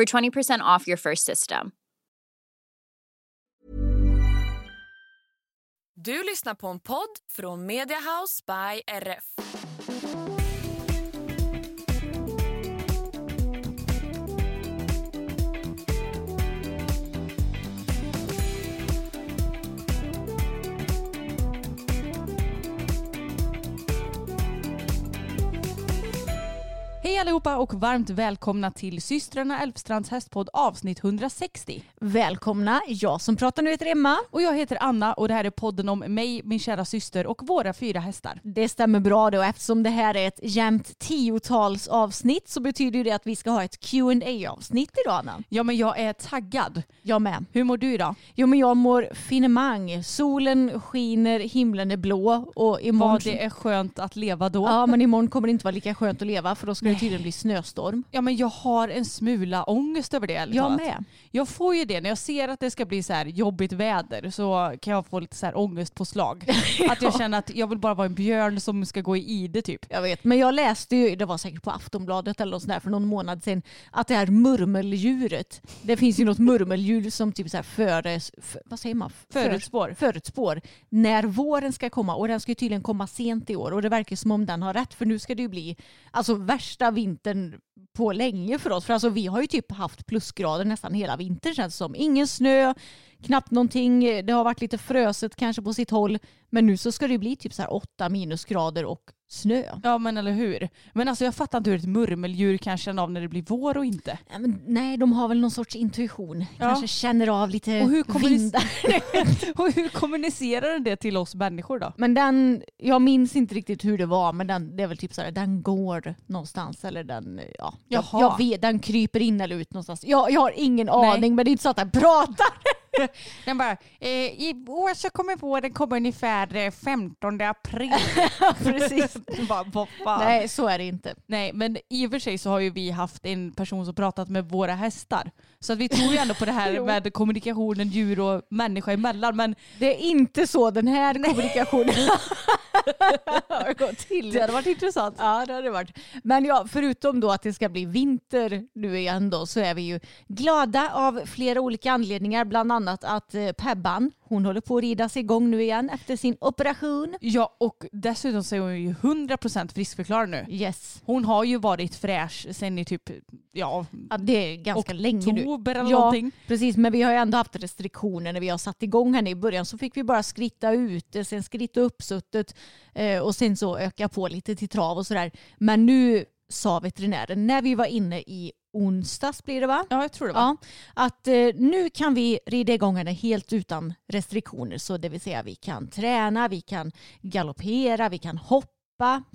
for 20% off your first system. Du lyssnar på en podd från Media House by RF. Hej allihopa och varmt välkomna till systrarna Elfstrands hästpodd avsnitt 160. Välkomna, jag som pratar nu heter Emma. Och jag heter Anna och det här är podden om mig, min kära syster och våra fyra hästar. Det stämmer bra då eftersom det här är ett jämnt tiotals avsnitt så betyder det att vi ska ha ett qa avsnitt idag Anna. Ja men jag är taggad. Jag med. Hur mår du idag? Jo men jag mår finemang. Solen skiner, himlen är blå och imorgon... Vad det är skönt att leva då. Ja men imorgon kommer det inte vara lika skönt att leva för då ska det tydligen bli snöstorm. Ja men jag har en smula ångest över det ärligt Jag talat. med. Jag får ju det när jag ser att det ska bli så här jobbigt väder så kan jag få lite så här ångest på slag. Att jag känner att jag vill bara vara en björn som ska gå i ide typ. Jag vet, men jag läste ju, det var säkert på Aftonbladet eller något sånt där för någon månad sedan, att det här murmeldjuret, det finns ju något murmeldjur som typ så här före, för, vad säger man? För- Förutspår. Förutspår när våren ska komma och den ska ju tydligen komma sent i år och det verkar som om den har rätt för nu ska det ju bli alltså värsta vintern på länge för oss. För alltså vi har ju typ haft plusgrader nästan hela vintern känns det som. Ingen snö, knappt någonting. Det har varit lite fröset kanske på sitt håll. Men nu så ska det bli typ så här åtta minusgrader och snö. Ja men eller hur. Men alltså jag fattar inte hur ett murmeldjur kan känna av när det blir vår och inte. Ja, men nej, de har väl någon sorts intuition. Ja. Kanske känner av lite Och hur vindar. och hur kommunicerar den det till oss människor då? Men den, jag minns inte riktigt hur det var, men den, det är väl typ så här, den går någonstans eller den, ja, jag, Jaha. jag vet, den kryper in eller ut någonstans. Jag, jag har ingen aning, men det är inte så att den pratar. Den bara, eh, i år så kommer våren komma ungefär eh, 15 april. Precis. bara, vad fan? Nej, så är det inte. Nej, men i och för sig så har ju vi haft en person som pratat med våra hästar. Så att vi tror ju ändå på det här med kommunikationen djur och människa emellan. Men Det är inte så den här kommunikationen. Det hade varit intressant. Ja, det hade det varit. Men ja, förutom då att det ska bli vinter nu igen då så är vi ju glada av flera olika anledningar. Bland annat att eh, Pebban, hon håller på att ridas igång nu igen efter sin operation. Ja, och dessutom så är hon ju 100% friskförklarad nu. Yes. Hon har ju varit fräsch sen i typ, ja, Ja, det är ganska länge nu. oktober eller Ja, någonting. precis. Men vi har ju ändå haft restriktioner när vi har satt igång henne i början. Så fick vi bara skritta ute, sen skritta uppsuttet och sen så öka på lite till trav och sådär. Men nu sa veterinären, när vi var inne i onsdags blir det va? Ja, jag tror det var. Ja, att eh, nu kan vi rida igång henne helt utan restriktioner. Så det vill säga vi kan träna, vi kan galoppera, vi kan hoppa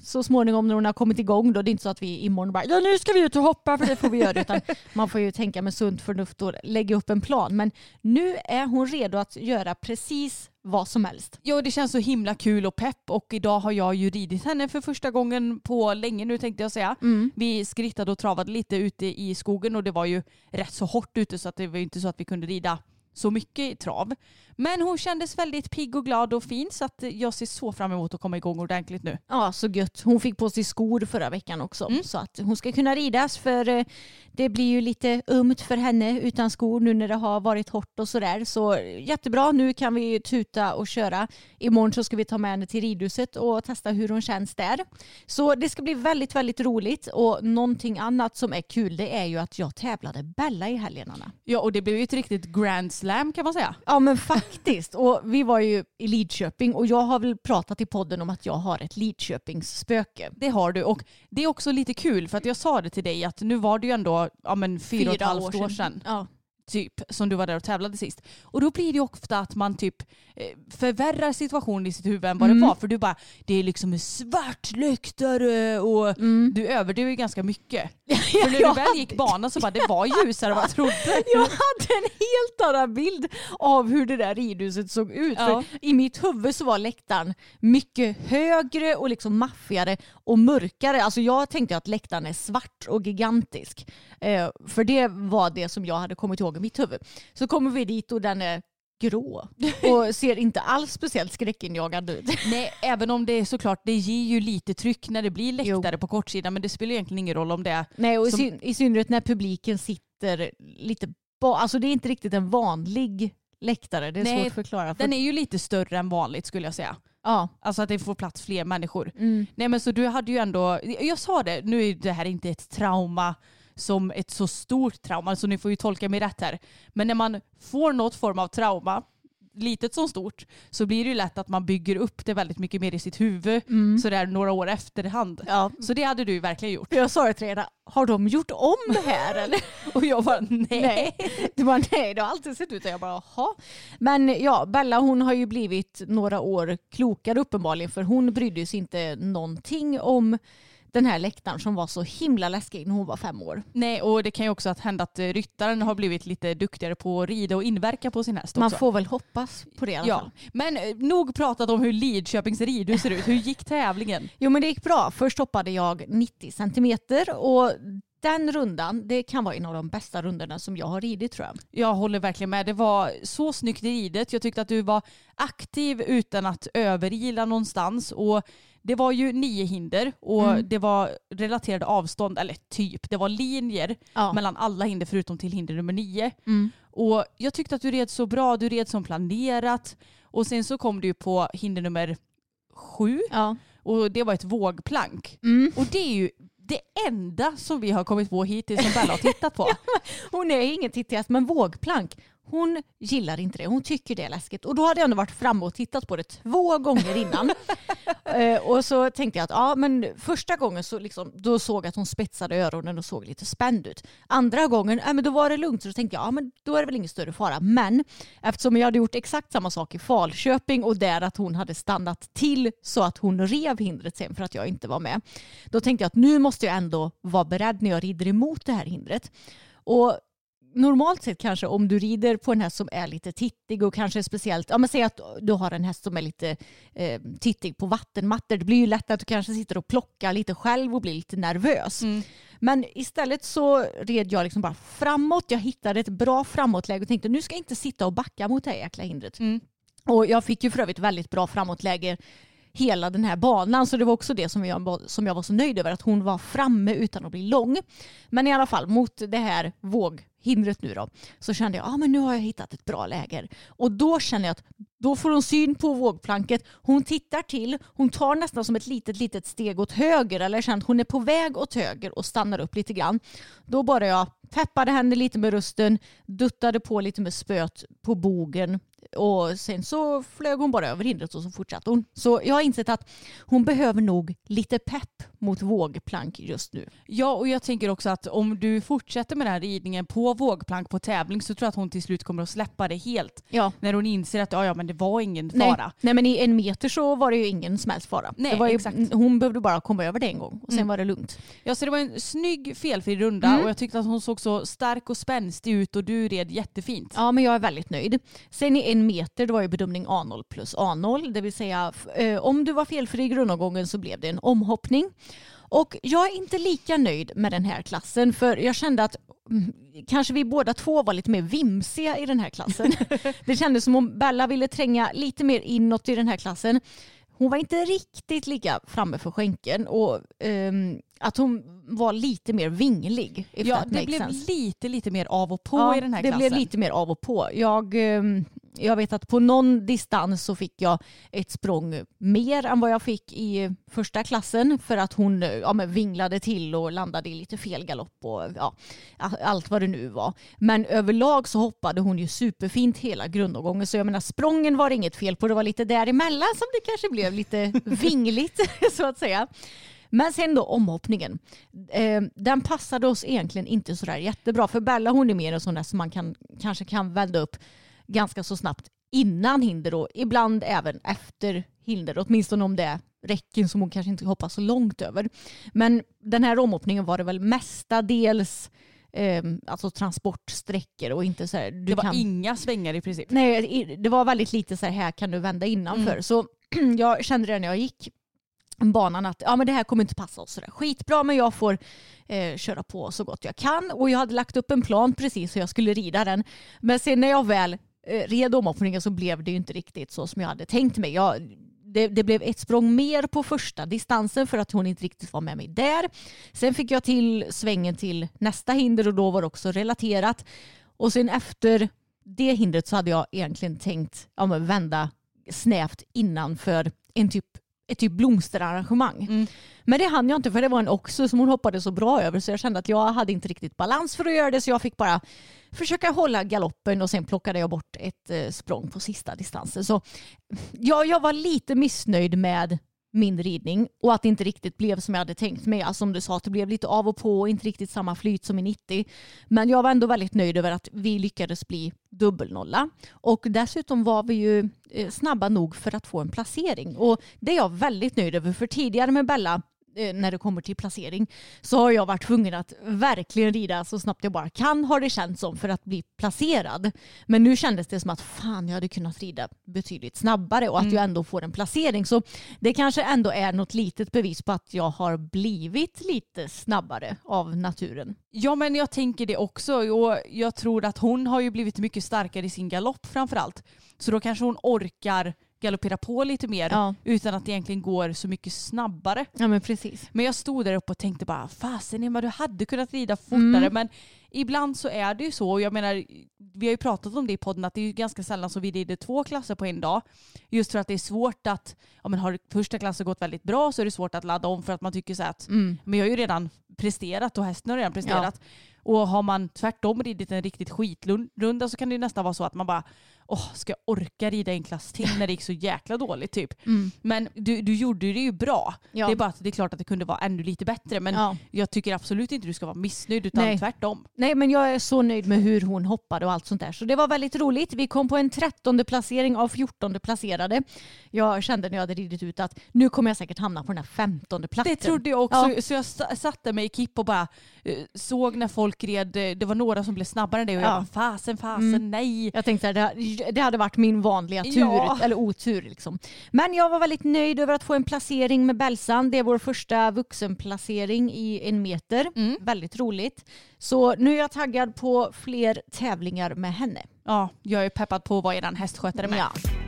så småningom när hon har kommit igång. Då. Det är inte så att vi imorgon bara ja, nu ska vi ut och hoppa för det får vi göra. Utan man får ju tänka med sunt förnuft och lägga upp en plan. Men nu är hon redo att göra precis vad som helst. Ja, det känns så himla kul och pepp och idag har jag ju ridit henne för första gången på länge nu tänkte jag säga. Vi skrittade och travade lite ute i skogen och det var ju rätt så hårt ute så att det var ju inte så att vi kunde rida så mycket i trav. Men hon kändes väldigt pigg och glad och fin så att jag ser så fram emot att komma igång ordentligt nu. Ja, så gött. Hon fick på sig skor förra veckan också. Mm. Så att hon ska kunna ridas för eh, det blir ju lite ömt för henne utan skor nu när det har varit hårt och sådär. Så jättebra, nu kan vi tuta och köra. Imorgon så ska vi ta med henne till ridhuset och testa hur hon känns där. Så det ska bli väldigt, väldigt roligt. Och någonting annat som är kul det är ju att jag tävlade Bella i helgen Anna. Ja och det blev ju ett riktigt grand slam kan man säga. Ja men faktiskt. Och vi var ju i Lidköping och jag har väl pratat i podden om att jag har ett Lidköpingsspöke. Det har du och det är också lite kul för att jag sa det till dig att nu var det ju ändå ja, men fyra, och ett halvt år sedan Ja. Typ som du var där och tävlade sist. Och då blir det ofta att man typ eh, förvärrar situationen i sitt huvud än vad Mm. det var. För du bara, det är liksom svart läktare och Mm. du överdriver ganska mycket. För när du väl gick banan så bara, det var ljusare än vad jag trodde. jag hade en helt annan bild av hur det där ridhuset såg ut. Ja. För I mitt huvud så var läktaren mycket högre och liksom maffigare och mörkare. Alltså jag tänkte att läktaren är svart och gigantisk. Eh, för det var det som jag hade kommit ihåg i mitt huvud. Så kommer vi dit och den är grå och ser inte alls speciellt skräckinjagande ut. Nej, även om det är såklart, det ger ju lite tryck när det blir läktare på kortsidan men det spelar egentligen ingen roll om det är Nej, och i Som- syn- i synnerhet när publiken sitter lite Alltså det är inte riktigt en vanlig läktare. Det är Nej, svårt att förklara. För, Den är ju lite större än vanligt skulle jag säga. ja. Alltså att det får plats fler människor. Mm. Nej men så du hade ju ändå, jag sa det, nu är det här inte ett trauma som ett så stort trauma, så ni får ju tolka mig rätt här. Men när man får något form av trauma, litet som stort, så blir det ju lätt att man bygger upp det väldigt mycket mer i sitt huvud Mm. sådär några år efterhand. Ja. Så det hade du verkligen gjort. Jag sa det till Reda, har de gjort om det här eller? Och jag bara nej. nej. Du bara nej, det har alltid sett ut och jag bara jaha. Men ja, Bella hon har ju blivit några år klokare uppenbarligen för hon brydde sig inte någonting om den här läktaren som var så himla läskig när hon var fem år. Nej och det kan ju också att hända att eh, ryttaren har blivit lite duktigare på att rida och inverka på sin häst Man också. får väl hoppas på det i alla Ja, fall. men eh, nog pratat om hur Lidköpings ridhus ser ut. Hur gick tävlingen? Jo men det gick bra. Först hoppade jag 90 centimeter och den rundan, det kan vara en av de bästa rundorna som jag har ridit tror jag. Jag håller verkligen med. Det var så snyggt ridet. Jag tyckte att du var aktiv utan att överila någonstans. Och det var ju nio hinder och Mm. det var relaterade avstånd, eller typ, det var linjer Ja. mellan alla hinder förutom till hinder nummer nio. Mm. Och jag tyckte att du red så bra, du red som planerat. Och sen så kom du på hinder nummer sju Ja. och det var ett vågplank. Mm. Och det är ju det enda som vi har kommit på hittills som Bella har tittat på. Hon är ingen tittigast men vågplank, hon gillar inte det. Hon tycker det är läskigt. Och då hade jag ändå varit framme och tittat på det två gånger innan. Eh, och så tänkte jag att ja, men första gången så liksom, då såg jag att hon spetsade öronen och såg lite spänd ut. Andra gången, ja, men då var det lugnt. Så då tänkte jag ja, men då är det väl ingen större fara. Men eftersom jag hade gjort exakt samma sak i Falköping och där att hon hade stannat till så att hon rev hindret sen för att jag inte var med. Då tänkte jag att nu måste jag ändå vara beredd när jag rider emot det här hindret. Och normalt sett kanske om du rider på en häst som är lite tittig och kanske speciellt, ja men säg att du har en häst som är lite eh, tittig på vattenmattor, det blir ju lätt att du kanske sitter och plockar lite själv och blir lite nervös. Mm. Men istället så red jag liksom bara framåt, jag hittade ett bra framåtläge och tänkte nu ska jag inte sitta och backa mot det här jäkla hindret. Mm. Och jag fick ju för övrigt väldigt bra framåtläge hela den här banan så det var också det som jag, var- som jag var så nöjd över att hon var framme utan att bli lång. Men i alla fall mot det här våghindret nu då så kände jag att ah, men nu har jag hittat ett bra läger. Och då känner jag att då får hon syn på vågplanket. Hon tittar till, hon tar nästan som ett litet litet steg åt höger eller känner att hon är på väg åt höger och stannar upp lite grann. Då bara jag peppade henne lite med rösten, duttade på lite med spöet på bogen och sen så flög hon bara över hindret och så fortsatte hon. Så jag har insett att hon behöver nog lite pepp mot vågplank just nu. Ja, och jag tänker också att om du fortsätter med den här ridningen på vågplank på tävling så tror jag att hon till slut kommer att släppa det helt. Ja. När hon inser att ja, ja men det var ingen Nej, fara. nej men i en meter så var det ju ingen som helst fara. Nej, ju, exakt. Hon behövde bara komma över det en gång och sen Mm. var det lugnt. Ja, så det var en snygg felfri runda Mm. och jag tyckte att hon såg så stark och spänstig ut och du red jättefint. Ja men jag är väldigt nöjd. Sen i en meter det var ju bedömning A0 plus A0. Det vill säga eh, om du var felfri i grundomgången så blev det en omhoppning. Och jag är inte lika nöjd med den här klassen för jag kände att mm, kanske vi båda två var lite mer vimsiga i den här klassen. det kändes som om Bella ville tränga lite mer inåt i den här klassen. Hon var inte riktigt lika framme för skänken och um, att hon var lite mer vinglig. Ja, det blev sense. lite, lite mer av och på ja, i den här det klassen. Det blev lite mer av och på. Jag, um, jag vet att på någon distans så fick jag ett språng mer än vad jag fick i första klassen för att hon ja, men vinglade till och landade i lite fel galopp och ja, allt vad det nu var. Men överlag så hoppade hon ju superfint hela grundomgången så jag menar sprången var inget fel på. Det var lite däremellan som det kanske blev lite vingligt så att säga. Men sen då omhoppningen. Eh, den passade oss egentligen inte sådär jättebra. För Bella hon är mer en sån där som man kan, kanske kan vända upp ganska så snabbt innan hinder och ibland även efter hinder. Åtminstone om det är räcken som hon kanske inte hoppar så långt över. Men den här omhoppningen var det väl mestadels eh, alltså transportsträckor och inte så här, det var kan... inga svängar i princip? Nej, det var väldigt lite så här, här kan du vända innanför. Mm. Så jag kände det när jag gick banan att ja, men det här kommer inte passa oss sådär skitbra men jag får eh, köra på så gott jag kan. Och jag hade lagt upp en plan precis hur jag skulle rida den. Men sen när jag väl red omhoppningen så blev det ju inte riktigt så som jag hade tänkt mig. Jag, det, det, blev ett språng mer på första distansen för att hon inte riktigt var med mig där. Sen fick jag till svängen till nästa hinder och då var det också relaterat. Och sen efter det hindret så hade jag egentligen tänkt ja, vända snävt innanför en typ ett typ blomsterarrangemang. Mm. Men det hann jag inte för det var en också som hon hoppade så bra över så jag kände att jag hade inte riktigt balans för att göra det så jag fick bara försöka hålla galoppen och sen plockade jag bort ett eh, språng på sista distansen. Så ja, jag var lite missnöjd med min ridning och att det inte riktigt blev som jag hade tänkt mig. Alltså som du sa, att det blev lite av och på och inte riktigt samma flyt som i 90. Men jag var ändå väldigt nöjd över att vi lyckades bli dubbelnolla. Och dessutom var vi ju eh, snabba nog för att få en placering. Och det är jag väldigt nöjd över, för tidigare med Bella när det kommer till placering så har jag varit tvungen att verkligen rida så snabbt jag bara kan har det känts som för att bli placerad. Men nu kändes det som att fan jag hade kunnat rida betydligt snabbare och att mm. jag ändå får en placering. Så det kanske ändå är något litet bevis på att jag har blivit lite snabbare av naturen. Ja men jag tänker det också och jag tror att hon har ju blivit mycket starkare i sin galopp framförallt. Så då kanske hon orkar galoppera på lite mer ja. utan att det egentligen går så mycket snabbare. Ja men precis. Men jag stod där uppe och tänkte bara fasen Emma du hade kunnat rida fortare mm. men ibland så är det ju så. Jag menar vi har ju pratat om det i podden att det är ganska sällan som vi rider två klasser på en dag. Just för att det är svårt att, ja men har första klassen gått väldigt bra så är det svårt att ladda om för att man tycker så att mm. men jag har ju redan presterat och hästen har redan presterat. Ja. Och har man tvärtom ridit en riktigt skitrunda så kan det nästan vara så att man bara åh, ska jag orka rida en klass till när det gick så jäkla dåligt typ. Mm. Men du, du gjorde det ju bra. Ja. Det är bara att det är klart att det kunde vara ännu lite bättre. Men ja. jag tycker absolut inte du ska vara missnöjd utan Nej. tvärtom. Nej men jag är så nöjd med hur hon hoppade och allt sånt där. Så det var väldigt roligt. Vi kom på en trettonde placering av fjortonde placerade. Jag kände när jag hade ridit ut att nu kommer jag säkert hamna på den här femtonde platsen. Det trodde jag också. Ja. Så jag satte mig i kipp och bara uh, såg när folk red. Eh, det var några som blev snabbare än det och jag bara fasen, fasen, mm. nej. Jag tänkte att det hade varit min vanliga tur, ja. eller otur. Liksom. Men jag var väldigt nöjd över att få en placering med Bälsan. Det är vår första vuxenplacering i en meter. Mm. Väldigt roligt. Så nu är jag taggad på fler tävlingar med henne. Ja, jag är peppad på att vara er hästskötare med. Ja.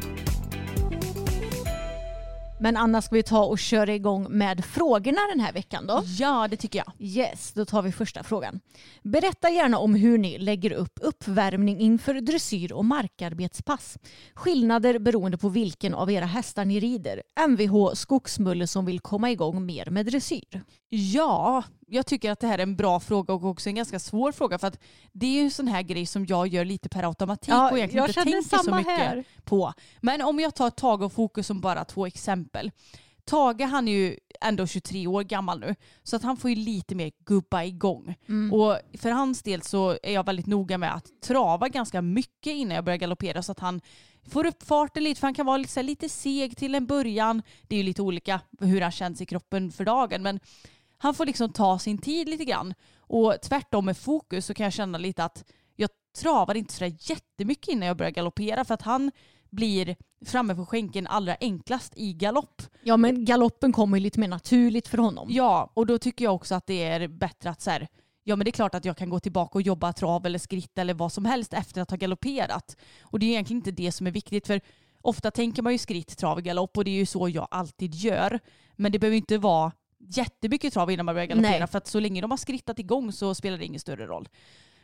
Men Anna, ska vi ta och köra igång med frågorna den här veckan då? Ja, det tycker jag. Yes, då tar vi första frågan. Berätta gärna om hur ni lägger upp uppvärmning inför dressyr och markarbetspass. Skillnader beroende på vilken av era hästar ni rider. Mvh Skogsmulle som vill komma igång mer med dressyr. Ja, jag tycker att det här är en bra fråga och också en ganska svår fråga för att det är ju en sån här grej som jag gör lite per automatik ja, och egentligen inte tänker så mycket här. på. Men om jag tar Tage och Fokus som bara två exempel. Tage han är ju ändå 23 år gammal nu så att han får ju lite mer gubba igång. Mm. Och för hans del så är jag väldigt noga med att trava ganska mycket innan jag börjar galoppera så att han får upp farten lite för han kan vara lite, lite seg till en början. Det är ju lite olika hur han känns i kroppen för dagen men han får liksom ta sin tid lite grann. Och tvärtom med fokus så kan jag känna lite att jag travar inte sådär jättemycket innan jag börjar galoppera för att han blir framme på skänken allra enklast i galopp. Ja men galoppen kommer ju lite mer naturligt för honom. Ja och då tycker jag också att det är bättre att så här, ja men det är klart att jag kan gå tillbaka och jobba trav eller skritt eller vad som helst efter att ha galopperat. Och det är egentligen inte det som är viktigt för ofta tänker man ju skritt, trav, galopp och det är ju så jag alltid gör. Men det behöver inte vara jättemycket trav innan man börjar galoppera för att så länge de har skrittat igång så spelar det ingen större roll.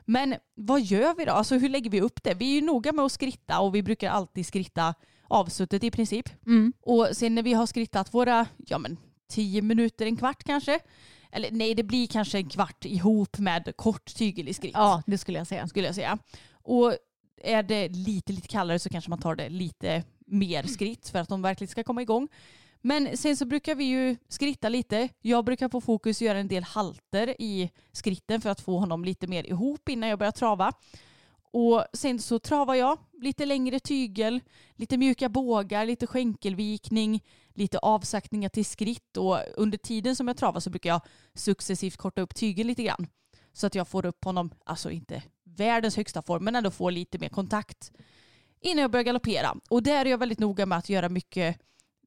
Men vad gör vi då? Alltså hur lägger vi upp det? Vi är ju noga med att skritta och vi brukar alltid skritta avsuttet i princip. Mm. Och sen när vi har skrittat våra, ja men tio minuter, en kvart kanske. Eller nej, det blir kanske en kvart ihop med kort tygelig skritt. Ja, det skulle jag säga. Skulle jag säga. Och är det lite, lite kallare så kanske man tar det lite mer skritt för att de verkligen ska komma igång. Men sen så brukar vi ju skritta lite. Jag brukar på fokus göra en del halter i skritten för att få honom lite mer ihop innan jag börjar trava. Och sen så travar jag lite längre tygel, lite mjuka bågar, lite skänkelvikning, lite avsaktningar till skritt och under tiden som jag travar så brukar jag successivt korta upp tygeln lite grann. Så att jag får upp honom, alltså inte världens högsta form, men ändå får lite mer kontakt innan jag börjar galoppera. Och där är jag väldigt noga med att göra mycket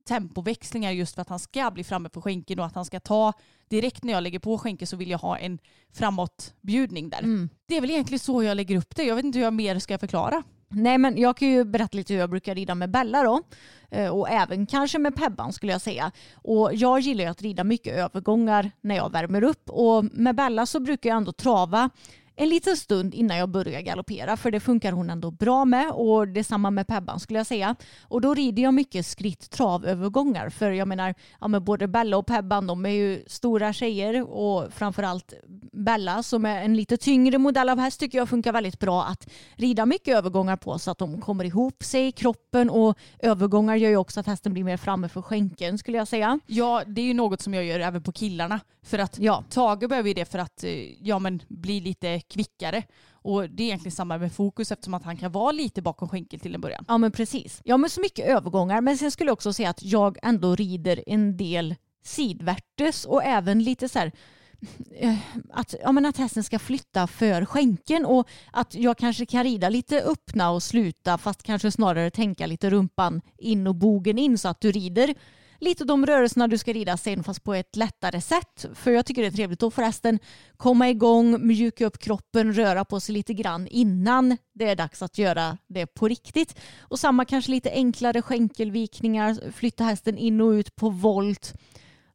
tempoväxlingar just för att han ska bli framme på skänken och att han ska ta direkt när jag lägger på skänken så vill jag ha en framåtbjudning där. Mm. Det är väl egentligen så jag lägger upp det. Jag vet inte hur jag mer ska förklara. Nej men jag kan ju berätta lite hur jag brukar rida med Bella då. Eh, Och även kanske med Pebban skulle jag säga. Och jag gillar ju att rida mycket övergångar när jag värmer upp. Och med Bella så brukar jag ändå trava en liten stund innan jag börjar galoppera för det funkar hon ändå bra med och detsamma med Pebban skulle jag säga. Och då rider jag mycket skritt travövergångar för jag menar ja, men både Bella och Pebban de är ju stora tjejer och framförallt Bella som är en lite tyngre modell av häst tycker jag funkar väldigt bra att rida mycket övergångar på så att de kommer ihop sig i kroppen och övergångar gör ju också att hästen blir mer framme för skänken skulle jag säga. Ja, det är ju något som jag gör även på killarna. För att Ja. Tage behöver ju det för att eh, ja, men, bli lite kvickare. Och det är egentligen samma med fokus eftersom att han kan vara lite bakom skänkel till en början. Ja men precis. Ja men så mycket övergångar. Men sen skulle jag också säga att jag ändå rider en del sidvärtes och även lite så här eh, att, ja, men att hästen ska flytta för skänken och att jag kanske kan rida lite öppna och sluta fast kanske snarare tänka lite rumpan in och bogen in så att du rider lite de rörelserna du ska rida sen fast på ett lättare sätt. För jag tycker det är trevligt att förresten komma igång, mjuka upp kroppen, röra på sig lite grann innan det är dags att göra det på riktigt. Och samma kanske lite enklare skänkelvikningar, flytta hästen in och ut på volt.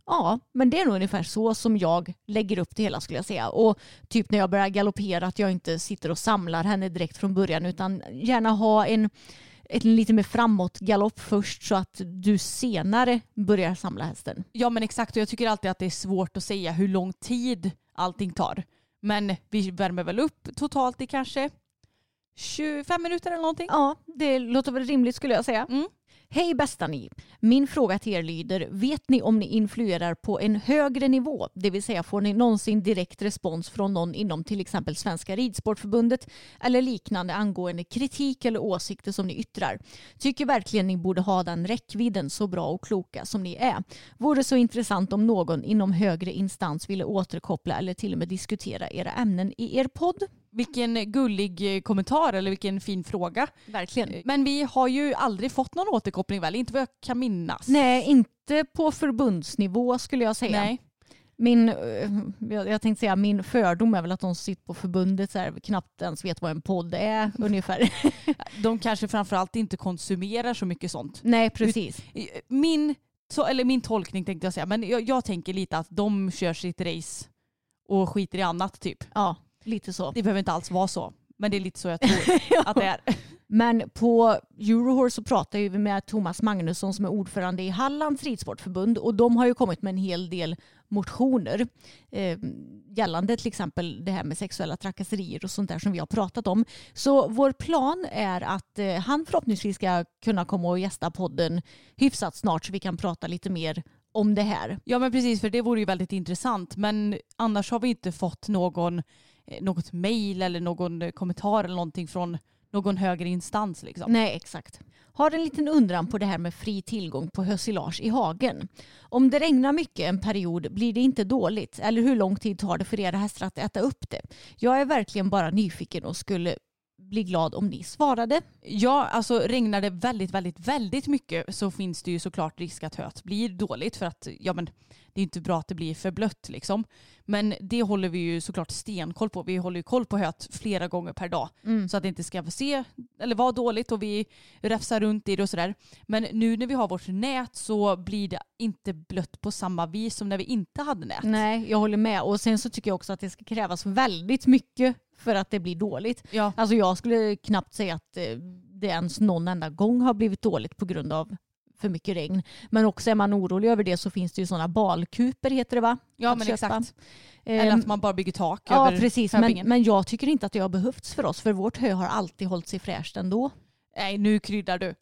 Ja, men det är nog ungefär så som jag lägger upp det hela skulle jag säga. Och typ när jag börjar galoppera att jag inte sitter och samlar henne direkt från början utan gärna ha en, en lite mer framåt galopp först så att du senare börjar samla hästen. Ja men exakt och jag tycker alltid att det är svårt att säga hur lång tid allting tar. Men vi värmer väl upp totalt i kanske 25 minuter eller någonting. Ja, det låter väl rimligt skulle jag säga. Mm. Hej bästa ni! Min fråga till er lyder, vet ni om ni influerar på en högre nivå? Det vill säga får ni någonsin direkt respons från någon inom till exempel Svenska Ridsportförbundet eller liknande angående kritik eller åsikter som ni yttrar? Tycker verkligen ni borde ha den räckvidden så bra och kloka som ni är. Vore så intressant om någon inom högre instans ville återkoppla eller till och med diskutera era ämnen i er podd. Vilken gullig eh, kommentar eller vilken fin fråga. Verkligen. Men vi har ju aldrig fått någon återkoppling väl? Inte vad jag kan minnas. Nej, inte på förbundsnivå skulle jag säga. Nej. Min, eh, jag tänkte säga min fördom är väl att de som sitter på förbundet så här, knappt ens vet vad en podd är ungefär. De kanske framförallt inte konsumerar så mycket sånt. Nej, precis. Min, eller min tolkning tänkte jag säga, men jag, jag tänker lite att de kör sitt race och skiter i annat typ. Ja, lite så. Det behöver inte alls vara så. Men det är lite så jag tror att det är. Men på Eurohorse så pratar vi med Thomas Magnusson som är ordförande i Hallands ridsportförbund och de har ju kommit med en hel del motioner eh, gällande till exempel det här med sexuella trakasserier och sånt där som vi har pratat om. Så vår plan är att eh, han förhoppningsvis ska kunna komma och gästa podden hyfsat snart så vi kan prata lite mer om det här. Ja men precis för det vore ju väldigt intressant men annars har vi inte fått någon, Eh, något mejl eller någon eh, kommentar eller någonting från någon högre instans liksom. Nej, exakt. Har en liten undran på det här med fri tillgång på hösilage i hagen. Om det regnar mycket en period, blir det inte dåligt? Eller hur lång tid tar det för era hästar att äta upp det? Jag är verkligen bara nyfiken och skulle bli glad om ni svarade. Ja, alltså regnar det väldigt, väldigt, väldigt mycket så finns det ju såklart risk att höet blir dåligt för att ja, men, det är inte bra att det blir för blött liksom. Men det håller vi ju såklart stenkoll på. Vi håller ju koll på höet flera gånger per dag Mm. så att det inte ska se eller vara dåligt och vi räfsar runt i det och sådär. Men nu när vi har vårt nät så blir det inte blött på samma vis som när vi inte hade nät. Nej, jag håller med. Och sen så tycker jag också att det ska krävas väldigt mycket för att det blir dåligt. Ja, Alltså jag skulle knappt säga att eh, det ens någon enda gång har blivit dåligt på grund av för mycket regn. Men också är man orolig över det så finns det ju sådana balkuper heter det va? ja Att men köpa. exakt. Eller Ehm, att man bara bygger tak Ja över precis, men, men jag tycker inte att det har behövts för oss för vårt hö har alltid hållit sig fräscht ändå. Nej nu kryddar du.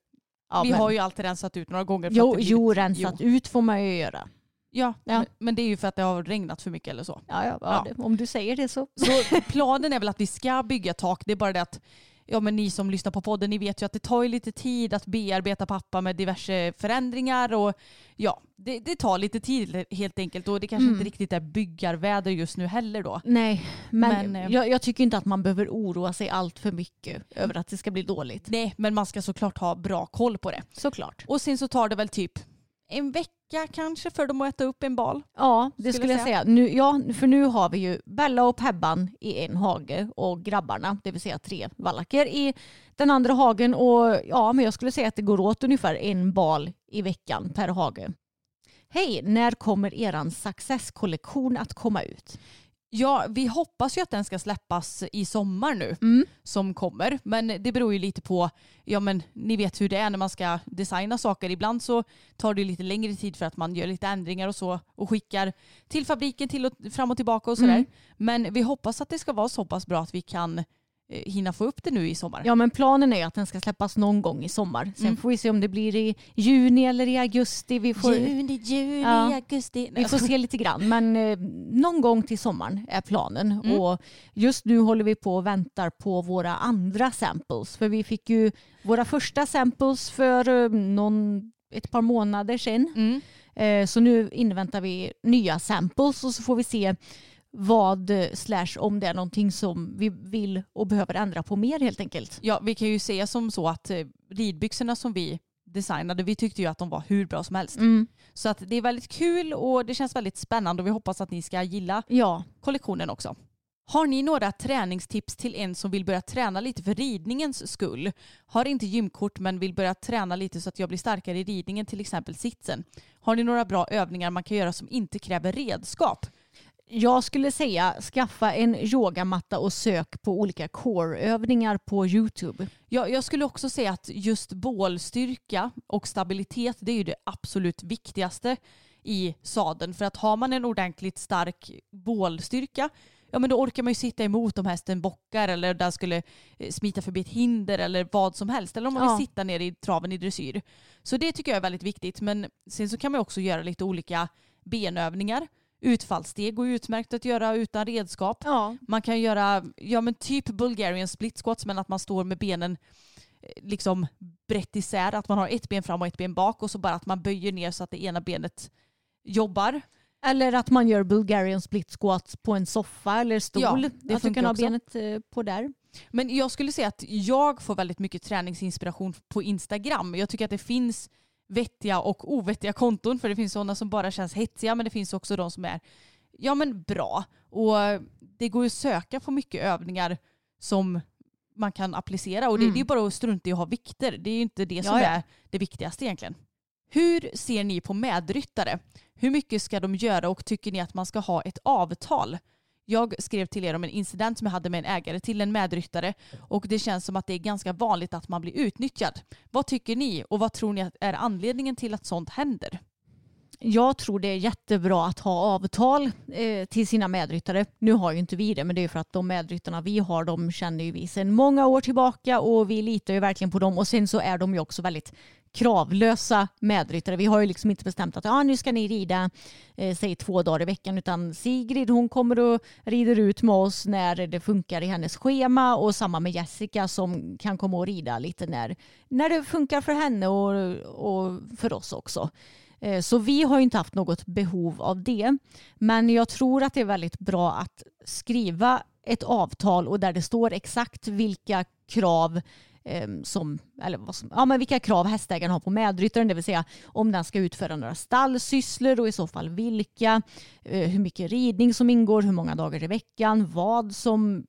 Ja, vi men, har ju alltid rensat ut några gånger. Jo, jo, rensat ut får man ju göra. Ja, Ja. Men, men det är ju för att det har regnat för mycket eller så. Ja, ja, Ja. Det, om du säger det så. Så planen är väl att vi ska bygga tak. Det är bara det att ja, men ni som lyssnar på podden, ni vet ju att det tar lite tid att bearbeta pappa med diverse förändringar och ja, det, det tar lite tid helt enkelt och det kanske Mm. inte riktigt är byggarväder just nu heller då. Nej, men, Men, eh, jag, jag tycker inte att man behöver oroa sig allt för mycket över att det ska bli dåligt. Nej, men man ska såklart ha bra koll på det. Såklart. Och sen så tar det väl typ en vecka kanske för dem att äta upp en bal. Ja, det Skulle skulle jag jag säga. Nu, ja, för nu har vi ju Bella och Pebban i en hage och grabbarna, det vill säga tre vallacker i den andra hagen. Och ja, men jag skulle säga att det går åt ungefär en bal i veckan per hage. Hej, när kommer eran Success-kollektion att komma ut? Ja, vi hoppas ju att den ska släppas i sommar nu. Mm. som kommer. Men det beror ju lite på, ja men ni vet hur det är när man ska designa saker. Ibland så tar det lite längre tid för att man gör lite ändringar och så och skickar till fabriken till och fram och tillbaka och sådär. Mm. Men vi hoppas att det ska vara så pass bra att vi kan hinna få upp det nu i sommar. Ja, men planen är att den ska släppas någon gång i sommar. Sen Mm. får vi se om det blir i juni eller i augusti. Vi får, Juni, juli, Ja. augusti. Vi får se lite grann, men eh, någon gång till sommaren är planen. Mm. Och just nu håller vi på och väntar på våra andra samples. För vi fick ju våra första samples för eh, någon, ett par månader sedan. Mm. Eh, så nu inväntar vi nya samples och så får vi se vad slash om det är någonting som vi vill och behöver ändra på mer helt enkelt. Ja, vi kan ju säga som så att eh, ridbyxorna som vi designade, vi tyckte ju att de var hur bra som helst. Mm. Så att det är väldigt kul och det känns väldigt spännande och vi hoppas att ni ska gilla Ja, kollektionen också. Har ni några träningstips till en som vill börja träna lite för ridningens skull? Har inte gymkort men vill börja träna lite så att jag blir starkare i ridningen, till exempel sitsen. Har ni några bra övningar man kan göra som inte kräver redskap? Jag skulle säga skaffa en yogamatta och sök på olika core-övningar på YouTube. Jag, jag skulle också säga att just bålstyrka och stabilitet det är ju det absolut viktigaste i sadeln. För att har man en ordentligt stark bålstyrka ja men då orkar man ju sitta emot om hästen bockar eller den skulle eh, smita förbi ett hinder eller vad som helst. Eller om man Ja. vill sitta ner i traven i dressyr. Så det tycker jag är väldigt viktigt. Men sen så kan man också göra lite olika benövningar. Utfallssteg går utmärkt att göra utan redskap. Ja. Man kan göra ja, men typ Bulgarian split squats men att man står med benen eh, liksom brett isär. Att man har ett ben fram och ett ben bak och så bara att man böjer ner så att det ena benet jobbar. Eller att man gör Bulgarian split squats på en soffa eller stol. Ja, det att du kan ha också. benet eh, på där. Men jag skulle säga att jag får väldigt mycket träningsinspiration på Instagram. Jag tycker att det finns vettiga och ovettiga konton för det finns sådana som bara känns hetsiga men det finns också de som är ja men bra. Och det går ju att söka på mycket övningar som man kan applicera och det, Mm. det är bara att strunta i att ha vikter. Det är ju inte det som Ja, ja. är det viktigaste egentligen. Hur ser ni på medryttare? Hur mycket ska de göra och tycker ni att man ska ha ett avtal? Jag skrev till er om en incident som jag hade med en ägare till en medryttare och det känns som att det är ganska vanligt att man blir utnyttjad. Vad tycker ni och vad tror ni är anledningen till att sånt händer? Jag tror det är jättebra att ha avtal eh, till sina medryttare. Nu har ju inte vi det, men det är för att de medryttarna vi har, de känner ju vi sedan många år tillbaka och vi litar ju verkligen på dem. Och sen så är de ju också väldigt kravlösa medryttare. Vi har ju liksom inte bestämt att ah, nu ska ni rida eh, säg två dagar i veckan utan Sigrid hon kommer och rider ut med oss när det funkar i hennes schema och samma med Jessica som kan komma och rida lite när, när det funkar för henne och, och för oss också. Eh, så vi har inte haft något behov av det. Men jag tror att det är väldigt bra att skriva ett avtal och där det står exakt vilka krav ehm, som, eller vad som, ja, men vilka krav hästägaren har på medryttaren, det vill säga om den ska utföra några stallsysslor och i så fall vilka, eh, hur mycket ridning som ingår, hur många dagar i veckan, vad som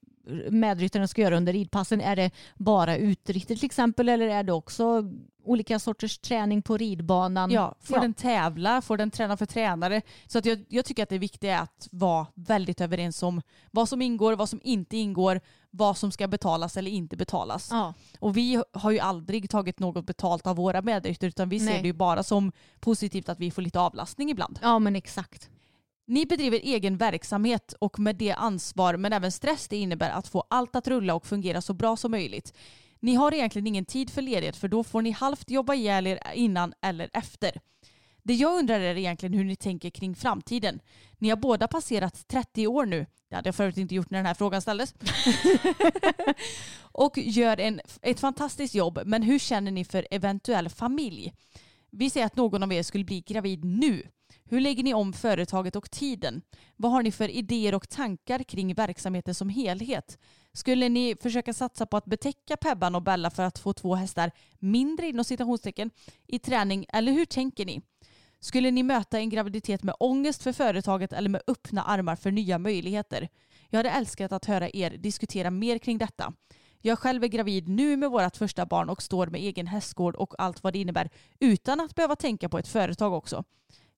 medryttaren ska göra under ridpassen. Är det bara utritter till exempel eller är det också olika sorters träning på ridbanan? Ja, får Ja. den tävla, får den träna för tränare. Så att jag, jag tycker att det viktiga är att vara väldigt överens om vad som ingår, vad som inte ingår, vad som ska betalas eller inte betalas. Ja. Och vi har ju aldrig tagit något betalt av våra medryttare utan vi ser Nej. det ju bara som positivt att vi får lite avlastning ibland. ja, men exakt. Ni bedriver egen verksamhet och med det ansvar men även stress det innebär att få allt att rulla och fungera så bra som möjligt. Ni har egentligen ingen tid för ledighet för då får ni halvt jobba ihjäl er innan eller efter. Det jag undrar är egentligen hur ni tänker kring framtiden. Ni har båda passerat 30 år nu. Det hade jag förut inte gjort när den här frågan ställdes. och gör en, ett fantastiskt jobb. Men hur känner ni för eventuell familj? Vi säger att någon av er skulle bli gravid nu. Hur lägger ni om företaget och tiden? Vad har ni för idéer och tankar kring verksamheten som helhet? Skulle ni försöka satsa på att betäcka Pebban och Bella för att få två hästar mindre inom citationstecken i träning eller hur tänker ni? Skulle ni möta en graviditet med ångest för företaget eller med öppna armar för nya möjligheter? Jag hade älskat att höra er diskutera mer kring detta. Jag själv är gravid nu med vårt första barn och står med egen hästgård och allt vad det innebär utan att behöva tänka på ett företag också.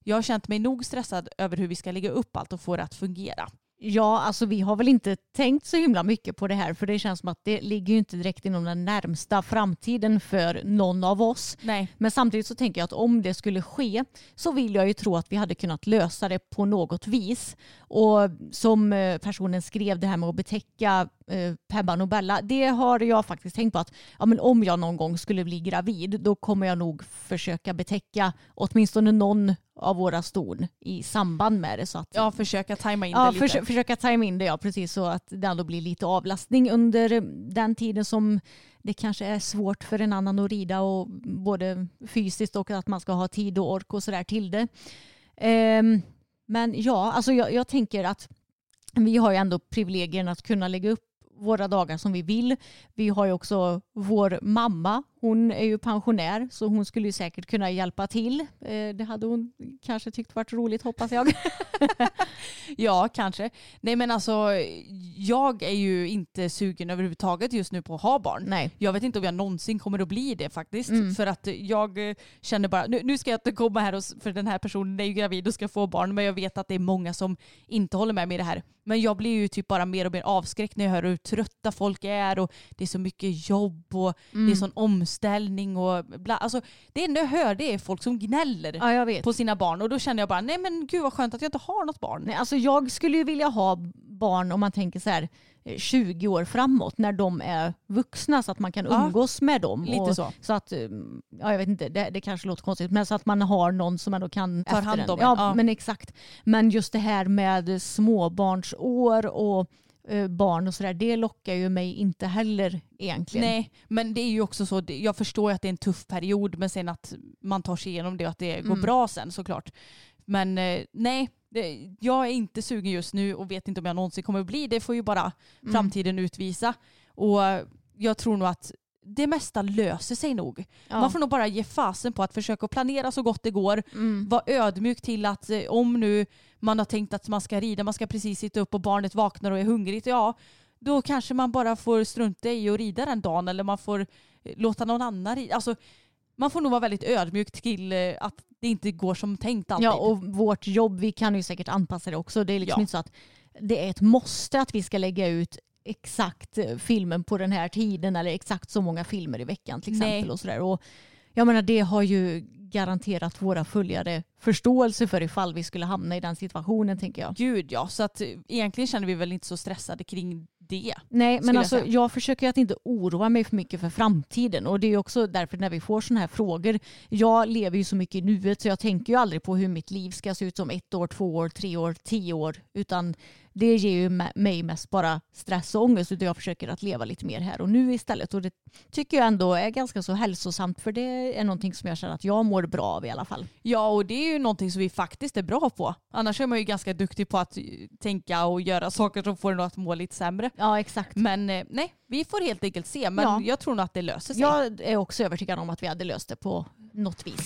Jag har känt mig nog stressad över hur vi ska lägga upp allt och få det att fungera. Ja, alltså vi har väl inte tänkt så himla mycket på det här för det känns som att det ligger ju inte direkt inom den närmsta framtiden för någon av oss. Nej. Men samtidigt så tänker jag att om det skulle ske så vill jag ju tro att vi hade kunnat lösa det på något vis. Och som eh, personen skrev det här med att betäcka eh, Pebban och Bella, det har jag faktiskt tänkt på att ja, men om jag någon gång skulle bli gravid då kommer jag nog försöka betäcka åtminstone någon av våra ston i samband med det. Så att, Ja, försöka tajma in Ja, det lite. försö- försöka tajma in det ja, precis så att det ändå blir lite avlastning under den tiden som det kanske är svårt för en annan att rida och både fysiskt och att man ska ha tid och ork och sådär till det. Ehm, men ja, alltså jag, jag tänker att vi har ju ändå privilegien att kunna lägga upp våra dagar som vi vill. Vi har ju också vår mamma. Hon är ju pensionär så hon skulle ju säkert kunna hjälpa till. Eh, det hade hon kanske tyckt varit roligt hoppas jag. Ja, kanske. Nej men alltså, jag är ju inte sugen överhuvudtaget just nu på att ha barn. Nej. Jag vet inte om jag någonsin kommer att bli det faktiskt. Mm. För att jag eh, känner bara, nu, nu ska jag inte komma här och, för den här personen är ju gravid och ska få barn. Men jag vet att det är många som inte håller med mig i det här. Men jag blir ju typ bara mer och mer avskräckt när jag hör hur trötta folk är och det är så mycket jobb och Mm. det är sån omställning och bla. Alltså, det enda jag hör det är folk som gnäller Ja, jag vet. på sina barn och då känner jag bara, nej men gud vad skönt att jag inte har något barn. Nej, alltså jag skulle ju vilja ha barn om man tänker så här eh, 20 år framåt när de är vuxna så att man kan Ja, umgås med dem. lite och, så. så att, eh, ja jag vet inte, det, det kanske låter konstigt, men så att man har någon som ändå kan efter hand om en, Ja, ja. men exakt. Men just det här med småbarnsår och eh, barn och sådär, det lockar ju mig inte heller egentligen. Nej, men det är ju också så, jag förstår ju att det är en tuff period men sen att man tar sig igenom det och att det går Mm. bra sen såklart. Men eh, nej, det, jag är inte sugen just nu och vet inte om jag någonsin kommer att bli. Det får ju bara Mm. framtiden utvisa. Och eh, jag tror nog att det mesta löser sig nog. Ja. Man får nog bara ge fasen på att försöka planera så gott det går. Mm. Var ödmjuk till att eh, om nu man har tänkt att man ska rida, man ska precis sitta upp och barnet vaknar och är hungrigt, ja då kanske man bara får strunta i att rida den dagen eller man får eh, låta någon annan rida. Alltså, man får nog vara väldigt ödmjuk till eh, att det inte går som tänkt alltid. Ja, och vårt jobb, vi kan ju säkert anpassa det också. Det är liksom Ja. inte så att det är ett måste att vi ska lägga ut exakt eh, filmen på den här tiden eller exakt så många filmer i veckan till exempel. Nej. Och sådär. Och jag menar, det har ju garanterat våra följare förståelse för ifall vi skulle hamna i den situationen tänker jag. Gud ja, så att eh, egentligen känner vi väl inte så stressade kring det. Nej, men jag alltså, säga. jag försöker att inte oroa mig för mycket för framtiden och det är också därför när vi får sådana här frågor. Jag lever ju så mycket i nuet så jag tänker ju aldrig på hur mitt liv ska se ut om ett år, två år, tre år, tio år utan det ger ju mig mest bara stress och ångest utan jag försöker att leva lite mer här och nu istället och det tycker jag ändå är ganska så hälsosamt för det är någonting som jag känner att jag mår bra av i alla fall. Ja, och det är ju någonting som vi faktiskt är bra på. Annars är man ju ganska duktig på att eh, tänka och göra saker som får en att må lite sämre. Ja exakt. Men eh, nej, vi får helt enkelt se. Men Ja. jag tror nog att det löser sig. Jag är också övertygad om att vi hade löst det på något vis.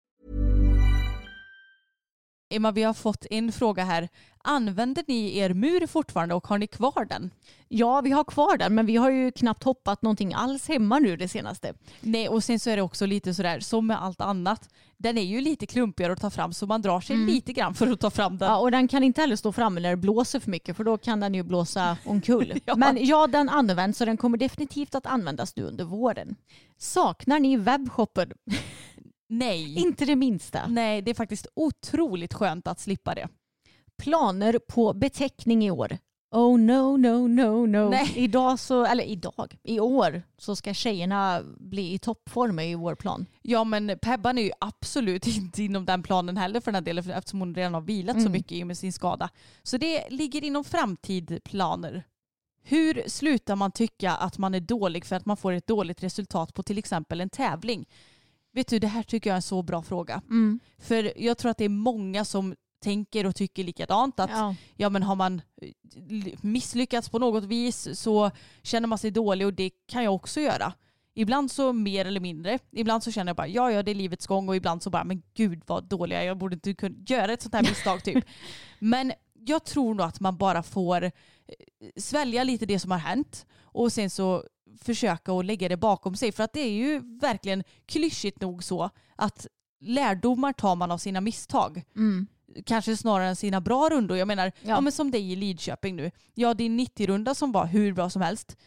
Emma, vi har fått en fråga här. Använder ni er mur fortfarande och har ni kvar den? Ja, vi har kvar den, men vi har ju knappt hoppat någonting alls hemma nu det senaste. Nej, och sen så är det också lite sådär, som med allt annat, den är ju lite klumpigare att ta fram så man drar sig lite grann för att ta fram den. Ja, och den kan inte heller stå framme när det blåser för mycket för då kan den ju blåsa omkull. Ja. Men ja, den används så den kommer definitivt att användas nu under våren. Saknar ni webbshopper? Nej. inte det minsta. Nej, det är faktiskt otroligt skönt att slippa det. Planer på beteckning i år? Oh no, no, no, no. Nej. Idag så, eller idag, i år så ska tjejerna bli i toppform i vår plan. Ja men Pebban är ju absolut inte inom den planen heller för den här delen eftersom hon redan har vilat så Mm. mycket i och med sin skada. Så det ligger inom framtidplaner. Hur slutar man tycka att man är dålig för att man får ett dåligt resultat på till exempel en tävling? Vet du, det här tycker jag är en så bra fråga. För jag tror att det är många som tänker och tycker likadant. Att Ja. ja men har man eh, misslyckats på något vis så känner man sig dålig och det kan jag också göra. Ibland så mer eller mindre. Ibland så känner jag bara ja ja det är livets gång och ibland så bara men gud vad dålig jag är. Jag borde inte kunna göra ett sånt här misstag typ. Men jag tror nog att man bara får eh, svälja lite det som har hänt och sen så försöka att lägga det bakom sig. För att det är ju verkligen klyschigt nog så att lärdomar tar man av sina misstag Mm. kanske snarare än sina bra rundor. Jag menar, ja. Ja. men som dig i Lidköping nu. Ja, din 90-runda som var hur bra som helst.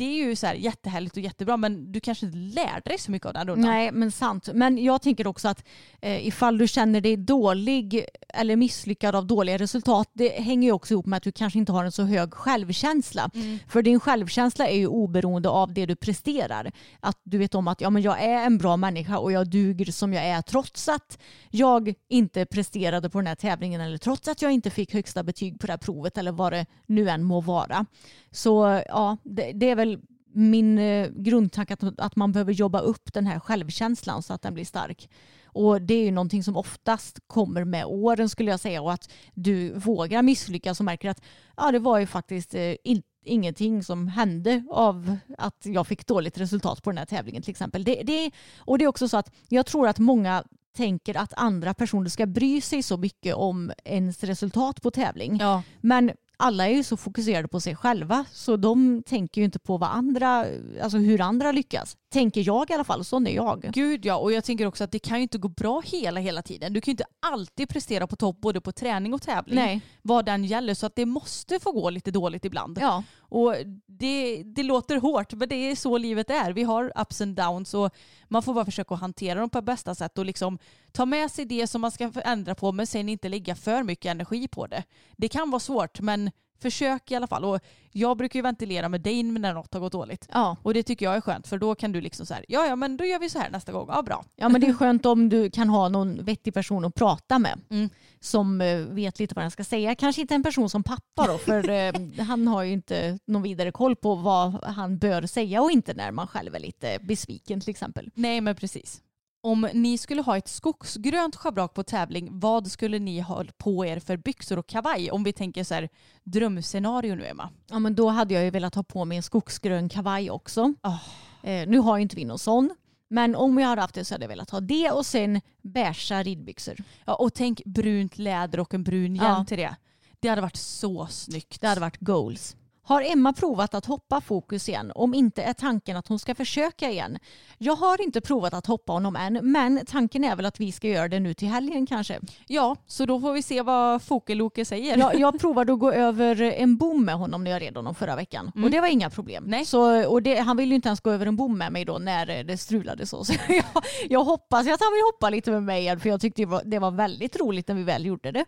Det är ju så här jättehärligt och jättebra men du kanske inte lärde dig så mycket av den rundan. Nej, men sant. Men jag tänker också att eh, ifall du känner dig dålig eller misslyckad av dåliga resultat, det hänger ju också ihop med att du kanske inte har en så hög självkänsla. För din självkänsla är ju oberoende av det du presterar. Att du vet om att ja, men jag är en bra människa och jag duger som jag är trots att jag inte presterade på den här tävlingen eller trots att jag inte fick högsta betyg på det här provet eller vad det nu än må vara. Så ja, det, det är väl min eh, grundtanke att, att man behöver jobba upp den här självkänslan så att den blir stark. Och det är ju någonting som oftast kommer med åren skulle jag säga och att du vågar misslyckas och märker att ja, det var ju faktiskt eh, in, ingenting som hände av att jag fick dåligt resultat på den här tävlingen till exempel. Det, det, och det är också så att jag tror att många tänker att andra personer ska bry sig så mycket om ens resultat på tävling. Ja. Men alla är ju så fokuserade på sig själva så de tänker ju inte på vad andra, alltså hur andra lyckas. Tänker jag i alla fall, sån är jag. Gud ja, och jag tänker också att det kan ju inte gå bra hela hela tiden. Du kan ju inte alltid prestera på topp både på träning och tävling. Nej. Vad den gäller. Så att det måste få gå lite dåligt ibland. Ja. Och det, det låter hårt men det är så livet är. Vi har ups and downs och man får bara försöka hantera dem på bästa sätt och liksom ta med sig det som man ska ändra på men sen inte lägga för mycket energi på det. Det kan vara svårt men försök i alla fall. Och jag brukar ju ventilera med dig när något har gått dåligt. Ja. Och det tycker jag är skönt för då kan du liksom så här, ja ja men då gör vi så här nästa gång, ja bra. ja, men det är skönt om du kan ha någon vettig person att prata med. Mm. Som eh, vet lite vad den ska säga. Kanske inte en person som pappa då, för eh, han har ju inte någon vidare koll på vad han bör säga och inte när man själv är lite besviken till exempel. Nej men precis. Om ni skulle ha ett skogsgrönt schabrak på tävling, vad skulle ni ha på er för byxor och kavaj? Om vi tänker så här drömscenario nu Emma. Ja, men då hade jag ju velat ha på mig en skogsgrön kavaj också. Oh. Eh, nu har ju inte vi någon sån. Men om jag hade haft det så hade jag velat ha det och sen beiga ridbyxor. Ja, och tänk brunt läder och en brun hjälm Ja. till det. Det hade varit så snyggt. Det hade varit goals. Har Emma provat att hoppa fokus igen? Om inte är tanken att hon ska försöka igen. Jag har inte provat att hoppa honom än men tanken är väl att vi ska göra det nu till helgen kanske. Ja, så då får vi se vad Fokeloke säger. Jag, jag provade att gå över en bom med honom när jag red honom förra veckan och det var inga problem. Nej. Så, och det, han ville ju inte ens gå över en bom med mig då när det strulade så. så jag, jag hoppas att han vill hoppa lite med mig igen för jag tyckte det var, det var väldigt roligt när vi väl gjorde det.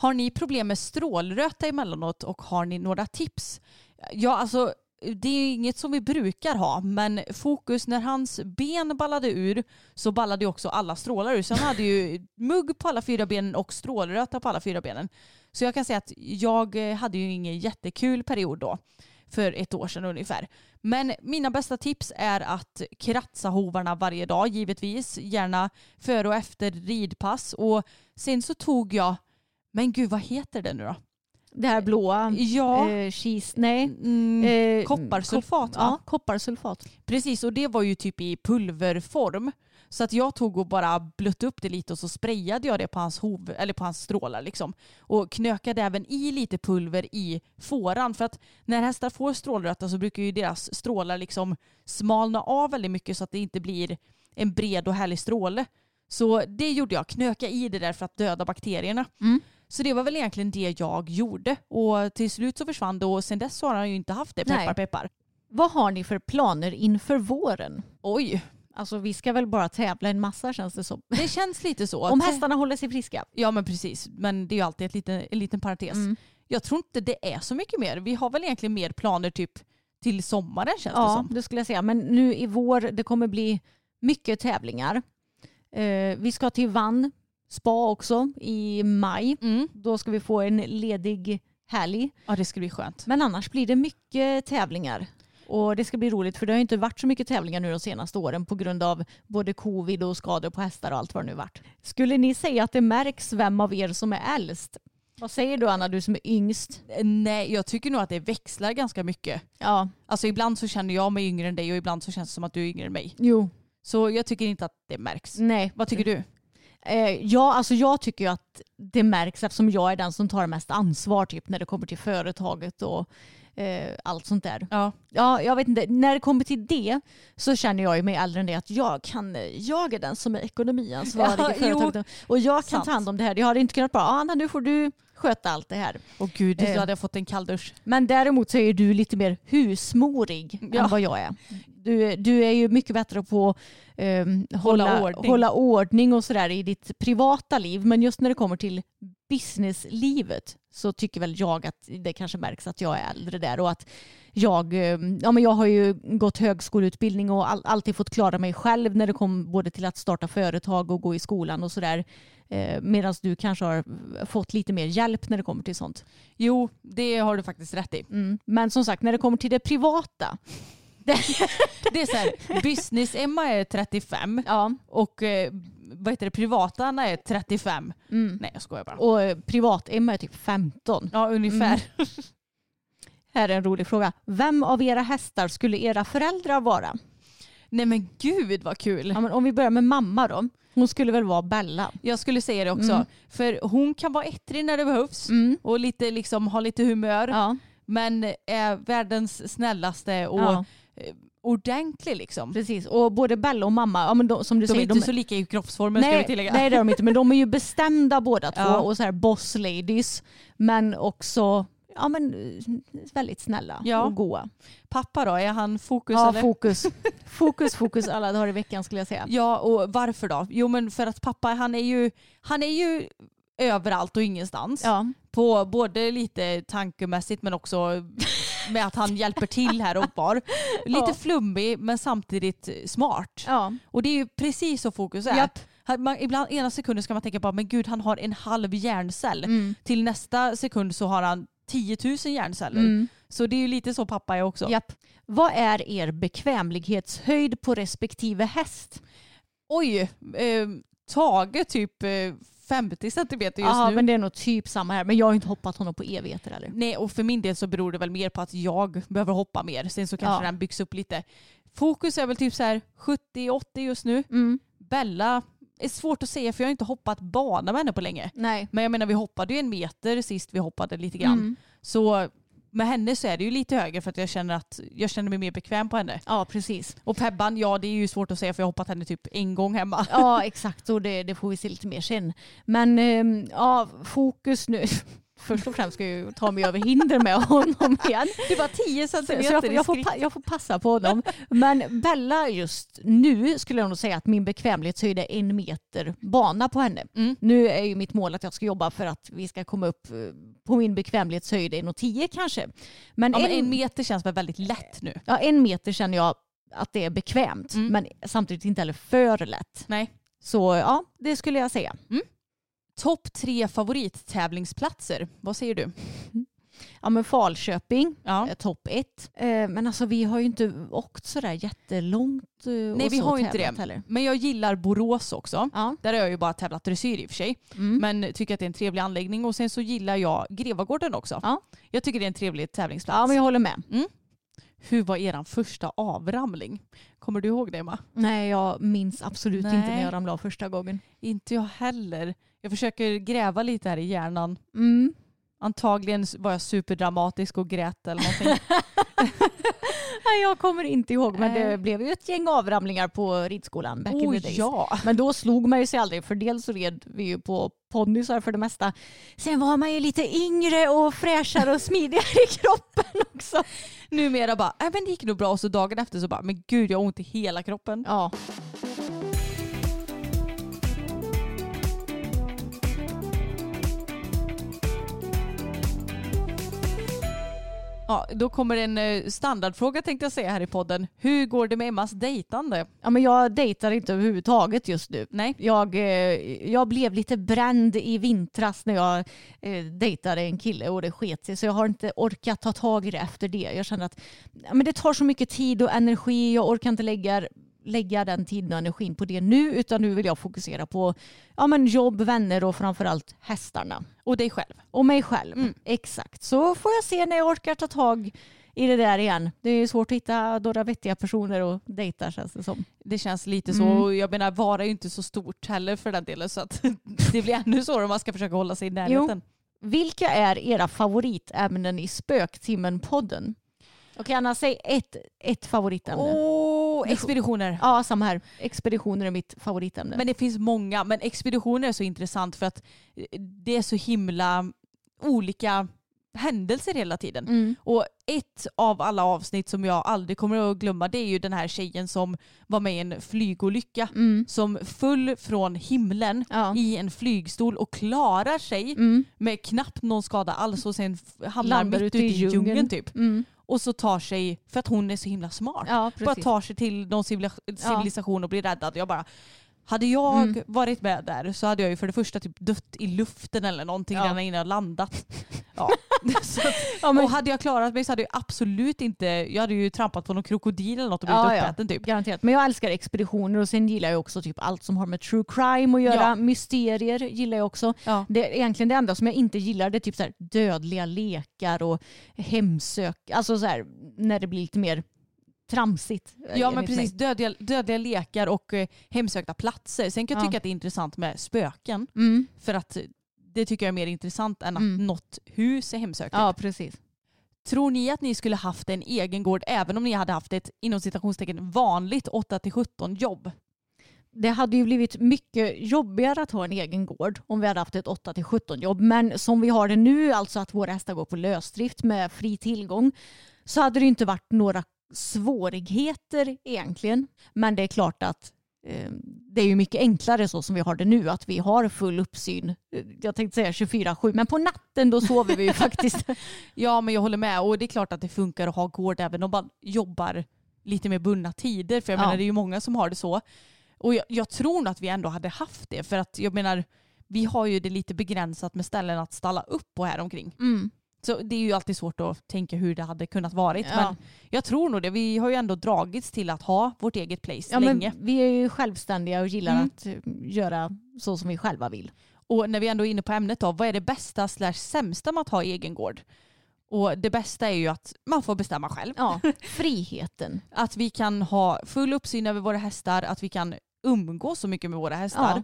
Har ni problem med strålröta emellanåt och har ni några tips? Ja, alltså det är inget som vi brukar ha, men fokus när hans ben ballade ur så ballade ju också alla strålar ur. Så han hade ju mugg på alla fyra benen och strålröta på alla fyra benen. Så jag kan säga att jag eh, hade ju ingen jättekul period då för ett år sedan ungefär. Men mina bästa tips är att kratsa hovarna varje dag givetvis. Gärna före och efter ridpass. Och sen så tog jag, men gud vad heter det nu då? Det här blåa, Ja, eh, cheese, nej. mm, Eh, kopparsulfat kop-? Ja, kopparsulfat. Precis, och det var ju typ i pulverform. Så att jag tog och bara blötte upp det lite och så sprayade jag det på hans, hov, eller på hans strålar. Liksom. Och knökade även i lite pulver i fåran. För att när hästar får strålröta så brukar ju deras strålar liksom smalna av väldigt mycket så att det inte blir en bred och härlig stråle. Så det gjorde jag, knöka i det där för att döda bakterierna. Mm. Så det var väl egentligen det jag gjorde. Och till slut så försvann det och sen dess har han ju inte haft det. Peppar Nej. peppar. Vad har ni för planer inför våren? Oj, Alltså vi ska väl bara tävla en massa känns det som. det känns lite så. Om hästarna håller sig friska. Ja men precis, men det är ju alltid ett liten, en liten parentes. Mm. Jag tror inte det är så mycket mer. Vi har väl egentligen mer planer typ till sommaren känns det Ja, som. det skulle jag säga. Men nu i vår, det kommer bli mycket tävlingar. Eh, vi ska till Vann spa också i maj. Mm. Då ska vi få en ledig helg. Ja det ska bli skönt. Men annars blir det mycket tävlingar. Och det ska bli roligt för det har ju inte varit så mycket tävlingar nu de senaste åren på grund av både covid och skador på hästar och allt vad det nu varit. Skulle ni säga att det märks vem av er som är äldst? Vad säger du Anna, du som är yngst? Eh, Nej, jag tycker nog att det växlar ganska mycket. Ja, Alltså ibland så känner jag mig yngre än dig och ibland så känns det som att du är yngre än mig. jo, Så jag tycker inte att det märks. nej. Vad tycker du? Eh, ja, alltså jag tycker ju att det märks eftersom jag är den som tar mest ansvar typ när det kommer till företaget och eh, allt sånt där. Ja. Ja, jag vet inte. När det kommer till det så känner jag ju mig äldre än det att jag kan, jag är den som är ekonomiansvarig Ja, i företaget och jag kan sant. ta hand om det här. Jag hade inte kunnat bara, ah, Anna nu får du sköta allt det här. Och gud, du Eh. hade jag fått en kalldusch. Men däremot så är du lite mer husmorig Ja. än vad jag är. Du, du är ju mycket bättre på um, Hålla hålla, ordning. hålla ordning och sådär i ditt privata liv. Men just när det kommer till businesslivet så tycker väl jag att det kanske märks att jag är äldre där och att jag, eh, ja, men jag har ju gått högskoleutbildning och all, alltid fått klara mig själv när det kom både till att starta företag och gå i skolan och sådär. Eh, Medan du kanske har fått lite mer hjälp när det kommer till sånt. Jo, det har du faktiskt rätt i. Mm. Men som sagt, när det kommer till det privata. Det är så här, business-Emma är 35 Ja. och eh, vad heter det, privata-Anna är 35. Mm. Nej jag skojar bara. Och eh, privat-Emma är typ 15. Ja ungefär. Här är en rolig fråga. Vem av era hästar skulle era föräldrar vara? Nej men gud vad kul. Ja, om vi börjar med mamma då. Hon skulle väl vara Bella? Jag skulle säga det också. Mm. För hon kan vara ettrig när det behövs Mm. och lite, liksom, ha lite humör. Ja. Men är världens snällaste och ja, ordentlig liksom. precis. Och både Bella och mamma, ja, men de, som du De är säger, inte så lika i kroppsformen ska vi nej, tillägga. nej det är de inte, men de är ju bestämda båda två Ja. och så här boss ladies. Men också ja, men, eh, väldigt snälla Ja. och goa. Pappa då, är han fokus Ja, eller? fokus. fokus, fokus alla dagar i veckan skulle jag säga. Ja, och varför då? Jo men för att pappa han är ju, han är ju överallt och ingenstans. Ja, På både lite tankemässigt men också med att han hjälper till här och var. Lite Ja. flummig men samtidigt smart. ja. Och det är ju precis så fokus är. Japp. Man, ibland ena sekunden ska man tänka på men gud han har en halv hjärncell. Mm. Till nästa sekund så har han 10 000 hjärnceller. Mm. Så det är ju lite så pappa är också. Japp. Vad är er bekvämlighetshöjd på respektive häst? Oj, eh, Tage typ eh, 50 centimeter just Ja, nu. men det är nog typ samma här. Men jag har inte hoppat honom på evigheter eller? Nej, och för min del så beror det väl mer på att jag behöver hoppa mer. Sen så kanske Ja. den byggs upp lite. Fokus är väl typ så här 70-80 just nu. Mm. Bella är svårt att säga för jag har inte hoppat bana med henne på länge. Nej. Men jag menar vi hoppade ju en meter sist vi hoppade lite grann. Mm. Så med henne så är det ju lite högre för att jag känner att jag känner mig mer bekväm på henne. Ja, precis. Och Pebban, ja det är ju svårt att säga för jag har hoppat henne typ en gång hemma. Ja, exakt. Och det, det får vi se lite mer sen. Men ehm, ja, fokus nu. Först och främst ska jag ta mig över hinder med honom igen. Det var 10 Så, så centimeter jag, får, jag, får, jag får passa på honom. Men Bella just nu skulle jag nog säga att min bekvämlighetshöjd är en meter bana på henne. Mm. Nu är ju mitt mål att jag ska jobba för att vi ska komma upp eh, på min bekvämlighetshöjd 1,10 kanske. Men, Ja, men en, en meter känns väl väldigt lätt nu. ja, en meter känner jag att det är bekvämt. Mm. Men samtidigt inte heller för lätt. Nej. Så ja, det skulle jag säga. Topp tre favorittävlingsplatser. Vad säger du? Ja men Falköping, Ja. är topp ett. Eh, men alltså vi har ju inte åkt sådär jättelångt. eh, Nej vi så har ju inte det. Heller. Men jag gillar Borås också. Ja. Där har jag ju bara tävlat dressyr i och för sig. Mm. Men tycker att det är en trevlig anläggning. Och sen så gillar jag Grevagården också. Ja. Jag tycker det är en trevlig tävlingsplats. ja men jag håller med. Hur var eran första avramling? Kommer du ihåg det Emma? Nej jag minns absolut Nej. inte när jag ramlade av första gången. Inte jag heller. Jag försöker gräva lite här i hjärnan. Mm. Antagligen var jag superdramatisk och grät eller någonting. Nej, jag kommer inte ihåg men det blev ju ett gäng avramlingar på ridskolan back in oh the days. ja! Men då slog man ju sig aldrig för dels så red vi ju på ponnysar för det mesta. Sen var man ju lite yngre och fräschare och smidigare i kroppen också. Numera bara, äh, men det gick nog bra och så dagen efter så bara, men gud jag har ont i hela kroppen. Ja. Ja, då kommer en eh, standardfråga tänkte jag säga här i podden. Hur går det med Emmas dejtande? ja men jag dejtar inte överhuvudtaget just nu. Nej. Jag, eh, jag blev lite bränd i vintras när jag eh, dejtade en kille och det sket sig så jag har inte orkat ta tag i det efter det. Jag känner att ja, men det tar så mycket tid och energi. Jag orkar inte lägga, lägga den tiden och energin på det nu utan nu vill jag fokusera på ja, men jobb, vänner och framförallt hästarna. Och dig själv? Och mig själv. Mm. Exakt. Så får jag se när jag orkar ta tag i det där igen. Det är svårt att hitta några vettiga personer och dejta känns det som. Det känns lite så. Mm. Jag menar, Vara är ju inte så stort heller för den delen så att det blir ännu svårare om man ska försöka hålla sig i närheten. Vilka är era favoritämnen i Spöktimmen-podden? Okej Anna, säg ett, ett favoritämne. Expeditioner. Ja, samma här. Expeditioner är mitt favoritämne. Men det finns många. Men expeditioner är så intressant för att eh, det är så himla olika händelser hela tiden. mm. Och ett av alla avsnitt som jag aldrig kommer att glömma det är ju den här tjejen som var med i en flygolycka. Mm. Som föll från himlen Ja. i en flygstol och klarar sig Mm. med knappt någon skada alls och sen hamnar Landar mitt ute i i djungeln djungeln. typ. Och så tar sig, för att hon är så himla smart, Ja, bara tar sig till någon civilisation och blir räddad. Jag bara, hade jag Mm. varit med där så hade jag ju för det första typ dött i luften eller någonting Ja. redan innan jag landat. Ja. så, Ja, men, och hade jag klarat mig så hade jag absolut inte, jag hade ju trampat på någon krokodil eller något och blivit Ja, uppäten typ. Garanterat. Men jag älskar expeditioner och sen gillar jag också typ allt som har med true crime att göra. Mysterier gillar jag också. Det är egentligen det enda som jag inte gillar det är typ så dödliga lekar och hemsök. Alltså så här, när det blir lite mer tramsigt. eh, Ja men precis, dödliga, dödliga lekar och eh, hemsökta platser. Sen kan jag Ja. tycka att det är intressant med spöken. Mm. För att det tycker jag är mer intressant än att Mm. något hus är hemsökt. Ja precis. Tror ni att ni skulle haft en egen gård även om ni hade haft ett inom citationstecken vanligt 8-17 jobb? Det hade ju blivit mycket jobbigare att ha en egen gård om vi hade haft ett 8-17 jobb. Men som vi har det nu, alltså att våra hästar går på lösdrift med fri tillgång, så hade det inte varit några svårigheter egentligen. Men det är klart att eh, det är ju mycket enklare så som vi har det nu, att vi har full uppsyn. Eh, Jag tänkte säga 24-7, men på natten då sover vi ju faktiskt. Ja men jag håller med och det är klart att det funkar att ha gård även om man jobbar lite mer bundna tider. För jag Ja. menar det är ju många som har det så. Och jag, jag tror nog att vi ändå hade haft det för att jag menar vi har ju det lite begränsat med ställen att stalla upp på här omkring. Mm. Så det är ju alltid svårt att tänka hur det hade kunnat varit. Ja. Men jag tror nog det. Vi har ju ändå dragits till att ha vårt eget place Ja, länge. men vi är ju självständiga och gillar Mm. att eh, göra så som vi själva vill. Och när vi ändå är inne på ämnet då, vad är det bästa slash sämsta med att ha egen gård? Och det bästa är ju att man får bestämma själv. Ja, friheten. Att vi kan ha full uppsyn över våra hästar, att vi kan umgås så mycket med våra hästar.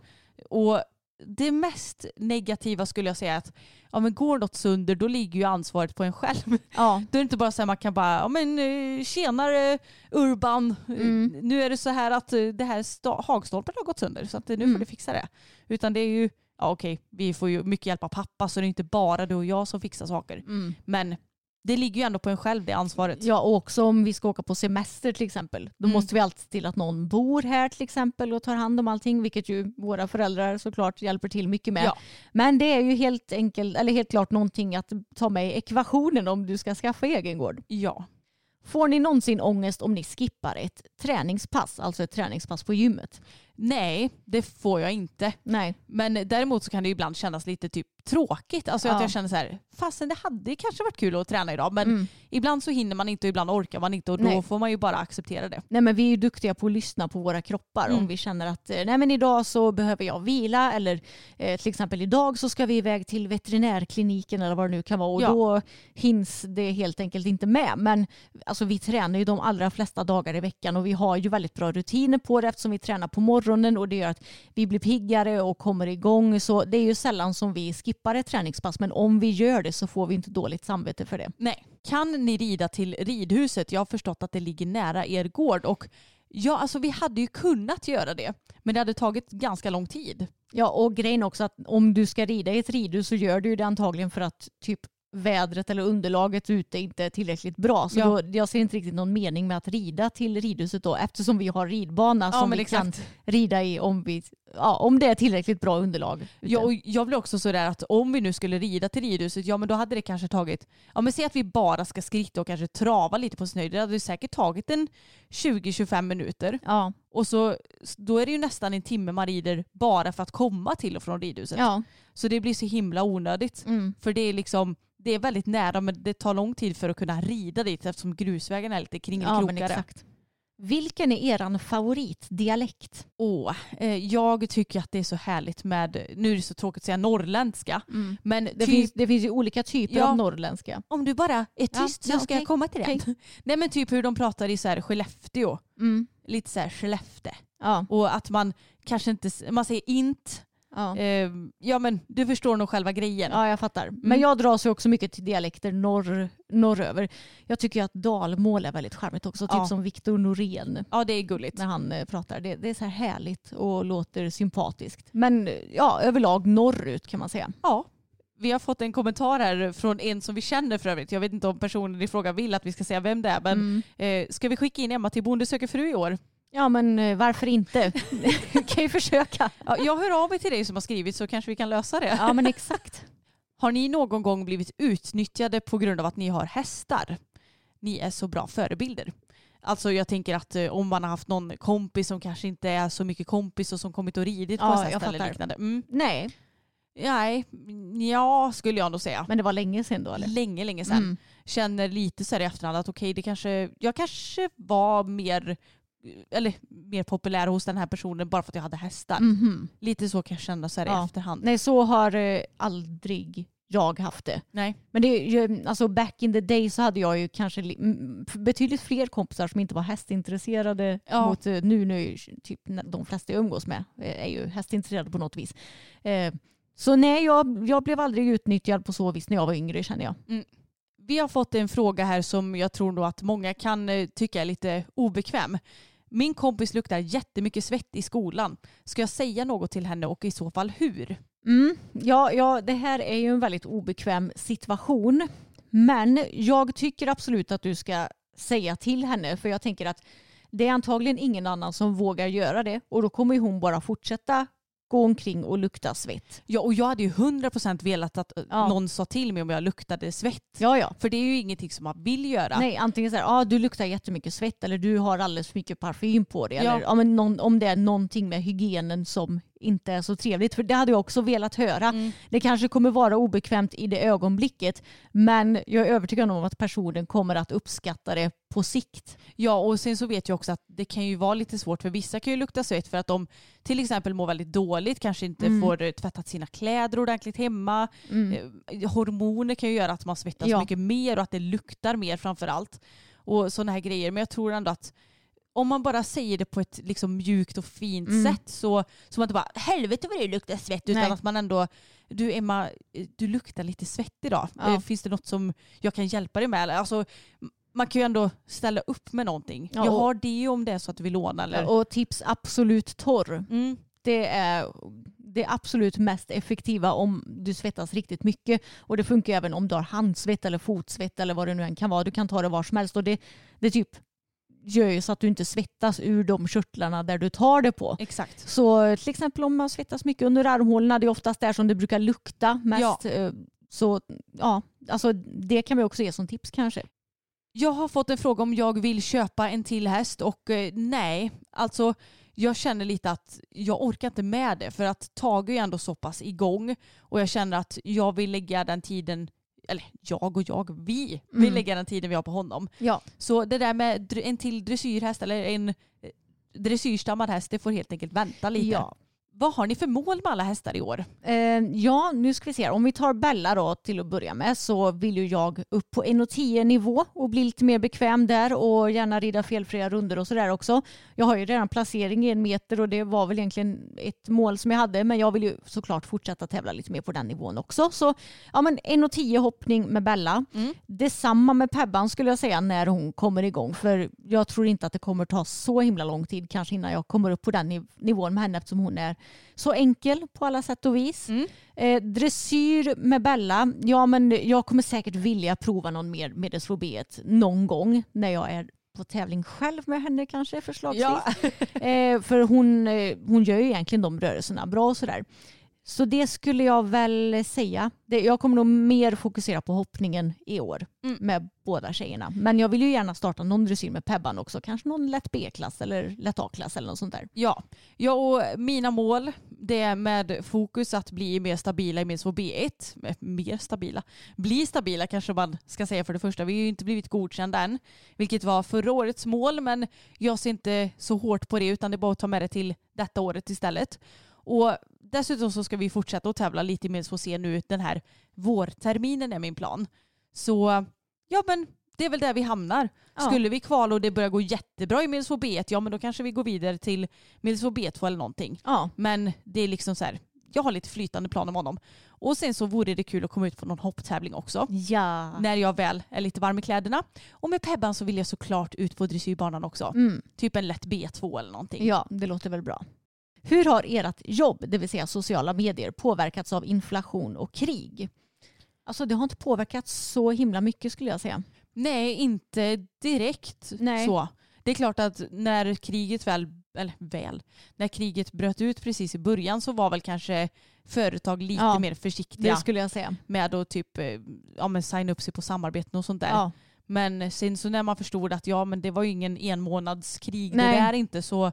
Och det mest negativa skulle jag säga är att ja, men går något sönder då ligger ju ansvaret på en själv. Ja, Då är det inte bara så att man kan bara, ja men eh, tjenare Urban, Mm. nu är det så här att eh, det här hagstolpen har gått sönder så att eh, nu får Mm. du fixa det. Utan det är ju, ja okej, vi får ju mycket hjälp av pappa så det är inte bara du och jag som fixar saker. mm. Men det ligger ju ändå på en själv det ansvaret. ja, och också om vi ska åka på semester till exempel. Då Mm. måste vi alltid se till att någon bor här till exempel och tar hand om allting, vilket ju våra föräldrar såklart hjälper till mycket med. Ja. Men det är ju helt enkelt, eller helt klart någonting att ta med i ekvationen om du ska skaffa egen gård. Ja. Får ni någonsin ångest om ni skippar ett träningspass, alltså ett träningspass på gymmet? Nej, det får jag inte. Nej. Men däremot så kan det ibland kännas lite typ tråkigt. Alltså att Ja. jag känner så här, fastän det hade kanske varit kul att träna idag men Mm. ibland så hinner man inte och ibland orkar man inte och då Nej. får man ju bara acceptera det. Nej men vi är ju duktiga på att lyssna på våra kroppar. Mm. Om vi känner att eh, nej men idag så behöver jag vila eller eh, till exempel idag så ska vi iväg till veterinärkliniken eller vad det nu kan vara och Ja. då hinns det helt enkelt inte med. Men alltså, vi tränar ju de allra flesta dagar i veckan och vi har ju väldigt bra rutiner på det eftersom vi tränar på morgonen och det gör att vi blir piggare och kommer igång. Så det är ju sällan som vi skippar ett träningspass men om vi gör det så får vi inte dåligt samvete för det. Nej. Kan ni rida till ridhuset? Jag har förstått att det ligger nära er gård och ja, alltså vi hade ju kunnat göra det men det hade tagit ganska lång tid. Ja, och grejen också att om du ska rida i ett ridhus så gör du det antagligen för att typ vädret eller underlaget ute inte är tillräckligt bra. Så Ja. då, jag ser inte riktigt någon mening med att rida till ridhuset då eftersom vi har ridbana som vi kan rida i om, vi, ja, om det är tillräckligt bra underlag. ute. Ja, och jag blir också sådär att om vi nu skulle rida till ridhuset, ja men då hade det kanske tagit, ja men säg att vi bara ska skritta och kanske trava lite på snö, det hade säkert tagit en 20-25 minuter. ja, Och så, då är det ju nästan en timme man rider bara för att komma till och från ridhuset. ja. Så det blir så himla onödigt. Mm. För det är liksom, det är väldigt nära men det tar lång tid för att kunna rida dit eftersom grusvägen är lite ja men kringelikrokare. exakt. Vilken är eran favoritdialekt? Åh, eh, jag tycker att det är så härligt med, nu är det så tråkigt att säga norrländska, men Det, finns, det finns ju olika typer Ja. av norrländska. om du bara är Ja, tyst så ja, ska okej, jag komma till det. okej. Nej men typ hur de pratar i så här Skellefteå, Mm. lite så här Skellefte. Ja, Och att man kanske inte, man säger int, ja. eh, ja men du förstår nog själva grejen. Ja, jag fattar. Men Mm. jag dras ju också mycket till dialekter norr, norröver. Jag tycker att dalmål är väldigt charmigt också. Typ Ja. som Viktor Norén Ja det är gulligt. när han eh, pratar. Det, det är så här härligt och låter sympatiskt. Men ja, överlag norrut kan man säga. Ja. Vi har fått en kommentar här från en som vi känner för övrigt. Jag vet inte om personen i fråga vill att vi ska säga vem det är. Men Mm. eh, ska vi skicka in Emma till Bonde söker fru i år? Ja, men eh, varför inte? Vi kan ju försöka. Ja, jag hör av mig till dig som har skrivit så kanske vi kan lösa det. Ja, men exakt. Har ni någon gång blivit utnyttjade på grund av att ni har hästar? Ni är så bra förebilder. Alltså jag tänker att eh, om man har haft någon kompis som kanske inte är så mycket kompis och som kommit och ridit på Ja, ställe fattar. liknande. Mm. Nej, Nej, ja skulle jag nog säga. men det var länge sedan då eller? Länge, länge sedan. Mm. Känner lite så här i efterhand att okej, det kanske, jag kanske var mer, eller mer populär hos den här personen bara för att jag hade hästar. Mhm. Lite så kan jag känna så här i Ja. efterhand. Nej, så har eh, aldrig jag haft det. Nej. Men det ju, alltså back in the day så hade jag ju kanske li- betydligt fler kompisar som inte var hästintresserade Ja. mot eh, nu. Nu är ju typ de flesta jag umgås med eh, är ju hästintresserade på något vis. Eh, Så nej, jag, jag blev aldrig utnyttjad på så vis när jag var yngre känner jag. Vi har fått en fråga här som jag tror nog att många kan eh, tycka är lite obekväm. Min kompis luktar jättemycket svett i skolan. Ska jag säga något till henne och i så fall hur? Mm, ja, ja, det här är ju en väldigt obekväm situation. Men jag tycker absolut att du ska säga till henne för jag tänker att det är antagligen ingen annan som vågar göra det och då kommer ju hon bara fortsätta gå omkring och lukta svett. Ja, och jag hade ju 100% velat att eh, Ja. någon sa till mig om jag luktade svett. Ja, ja. För det är ju ingenting som man vill göra. Nej, antingen så här, ah, du luktar jättemycket svett eller du har alldeles för mycket parfym på dig. Ja. Eller ja, men någon, om det är någonting med hygienen som inte är så trevligt. För det hade jag också velat höra. Mm. Det kanske kommer vara obekvämt i det ögonblicket men jag är övertygad om att personen kommer att uppskatta det på sikt. Ja och sen så vet jag också att det kan ju vara lite svårt för vissa kan ju lukta svett för att de till exempel mår väldigt dåligt, kanske inte Mm. får eh, tvättat sina kläder ordentligt hemma. Eh, Hormoner kan ju göra att man svettas Ja. mycket mer och att det luktar mer framför allt. Och sådana här grejer. Men jag tror ändå att om man bara säger det på ett liksom mjukt och fint Mm. sätt så, så man inte bara helvete vad det luktar svett utan Nej. att man ändå du Emma, du luktar lite svett idag. Ja. Eh, Finns det något som jag kan hjälpa dig med? Alltså, man kan ju ändå ställa upp med någonting. Ja, jag har det om det är så att du vill låna. Eller? Och tips absolut torr. Mm. Det är det absolut mest effektiva om du svettas riktigt mycket. Och det funkar även om du har handsvett eller fotsvett eller vad det nu än kan vara. Du kan ta det var som helst. Och det, det typ gör ju så att du inte svettas ur de körtlarna där du tar det på. Exakt. Så till exempel om man svettas mycket under armhålorna, det är oftast där som det brukar lukta mest. Eh, Så ja, alltså det kan vi också ge som tips kanske. Jag har fått en fråga om jag vill köpa en till häst och eh, nej, alltså jag känner lite att jag orkar inte med det för att Tage är ändå så pass igång och jag känner att jag vill lägga den tiden, eller jag och jag, vi vill Mm. lägga den tiden vi har på honom. Ja, Så det där med en till dressyrhäst eller en eh, dressyrstammad häst, det får helt enkelt vänta lite. ja. Vad har ni för mål med alla hästar i år? Eh, ja, nu ska vi se. Om vi tar Bella då till att börja med så vill ju jag upp på 1,10 nivå och bli lite mer bekväm där och gärna rida felfria runder och sådär också. Jag har ju redan placering i en meter och det var väl egentligen ett mål som jag hade men jag vill ju såklart fortsätta tävla lite mer på den nivån också. Så ja, men 1,10 hoppning med Bella. Mm. Detsamma med Pebban skulle jag säga när hon kommer igång för jag tror inte att det kommer ta så himla lång tid kanske innan jag kommer upp på den niv- nivån med henne eftersom hon är så enkel på alla sätt och vis. Mm. Eh, dressyr med Bella, ja men jag kommer säkert vilja prova någon mer medelsfobiet någon gång när jag är på tävling själv med henne kanske förslagsvis. eh, för hon, eh, hon gör ju egentligen de rörelserna bra och sådär. Så det skulle jag väl säga. Det, jag kommer nog mer fokusera på hoppningen i år Mm. med båda tjejerna. Men jag vill ju gärna starta någon dressyr med Pebban också. Kanske någon lätt B-klass eller lätt A-klass eller något sånt där. Ja, ja och mina mål det är med fokus att bli mer stabila i min svår B1. Eh, Mer stabila? Bli stabila kanske man ska säga för det första. Vi har ju inte blivit godkända än, vilket var förra årets mål, men jag ser inte så hårt på det utan det är bara att ta med det till detta året istället. Och dessutom så ska vi fortsätta att tävla lite mer så se nu den här vårterminen är min plan. Så ja men det är väl där vi hamnar. Ja. Skulle vi kvala och det börjar gå jättebra i Milsvå B1, ja men då kanske vi går vidare till Milsvå B2 eller någonting. Ja, Men det är liksom så här, jag har lite flytande plan om honom. Och sen så vore det kul att komma ut på någon hopptävling också. ja. När jag väl är lite varm i kläderna. Och med Pebban så vill jag såklart ut på dressyrbanan också. Mm. Typ en lätt B2 eller någonting. Ja, det låter väl bra. Hur har ert jobb, det vill säga sociala medier, påverkats av inflation och krig? Alltså det har inte påverkats så himla mycket skulle jag säga. Nej, inte direkt Nej. så. Det är klart att när kriget väl, eller väl, när kriget bröt ut precis i början så var väl kanske företag lite Ja, mer försiktiga Det skulle jag säga. med att typ eh, ja, men signa upp sig på samarbeten och sånt där. Ja, Men sen så när man förstod att ja men det var ju ingen enmånadskrig Nej. det där inte så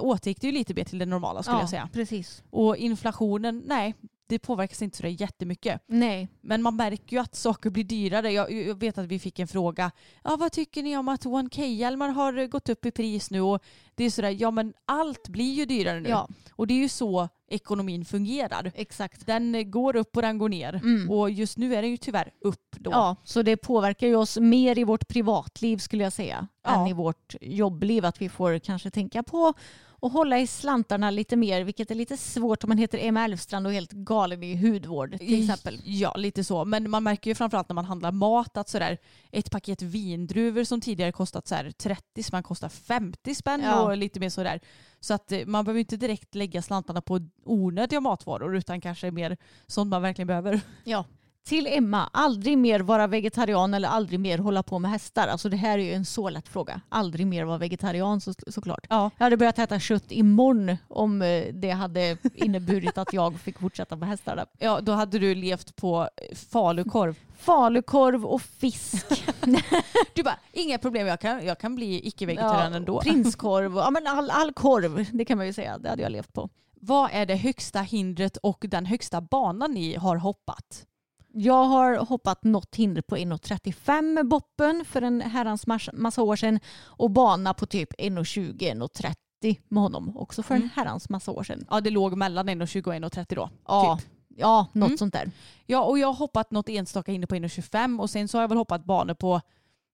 återgick det ju lite mer till det normala skulle ja jag säga. precis. Och inflationen, nej det påverkas inte så jättemycket. Nej. Men man märker ju att saker blir dyrare. Jag, jag vet att vi fick en fråga. Ja, vad tycker ni om att 1K-hjälmar har gått upp i pris nu? Och det är sådär, ja men allt blir ju dyrare nu. Ja, Och det är ju så ekonomin fungerar. exakt. Den går upp och den går ner. Mm. Och just nu är den ju tyvärr upp då. Ja, så det påverkar ju oss mer i vårt privatliv skulle jag säga Ja. än i vårt jobbliv. Att vi får kanske tänka på och hålla i slantarna lite mer, vilket är lite svårt om man heter Emma Elfstrand och är helt galen i hudvård till exempel. Ja, lite så. Men man märker ju framförallt när man handlar mat att sådär, ett paket vindruvor som tidigare kostat sådär 30 spänn kostar 50 spänn Ja. och lite mer sådär. Så att eh, man behöver inte direkt lägga slantarna på onödiga matvaror utan kanske mer sånt man verkligen behöver. Ja. Till Emma, aldrig mer vara vegetarian eller aldrig mer hålla på med hästar. Alltså det här är ju en så lätt fråga. Aldrig mer vara vegetarian så, såklart. Ja. Jag hade börjat äta kött imorgon om eh, det hade inneburit att jag fick fortsätta med hästarna. ja, då hade du levt på eh, falukorv. Falukorv och fisk. Du bara, inga problem, jag kan, jag kan bli icke-vegetarian ändå. Prinskorv, ja, men all, all korv, det kan man ju säga. Det hade jag levt på. Vad är det högsta hindret och den högsta banan ni har hoppat? Jag har hoppat något hinder på 1,35 med boppen för en herrans massa, år sedan och bana på typ 1,20-1,30 med honom också för en Mm. herrans massa år sedan. Ja det låg mellan 1,20 och 1,30 då. Ja, Typ. ja något Mm. sånt där. Ja och jag har hoppat något enstaka hinder på 1,25 och sen så har jag väl hoppat banor på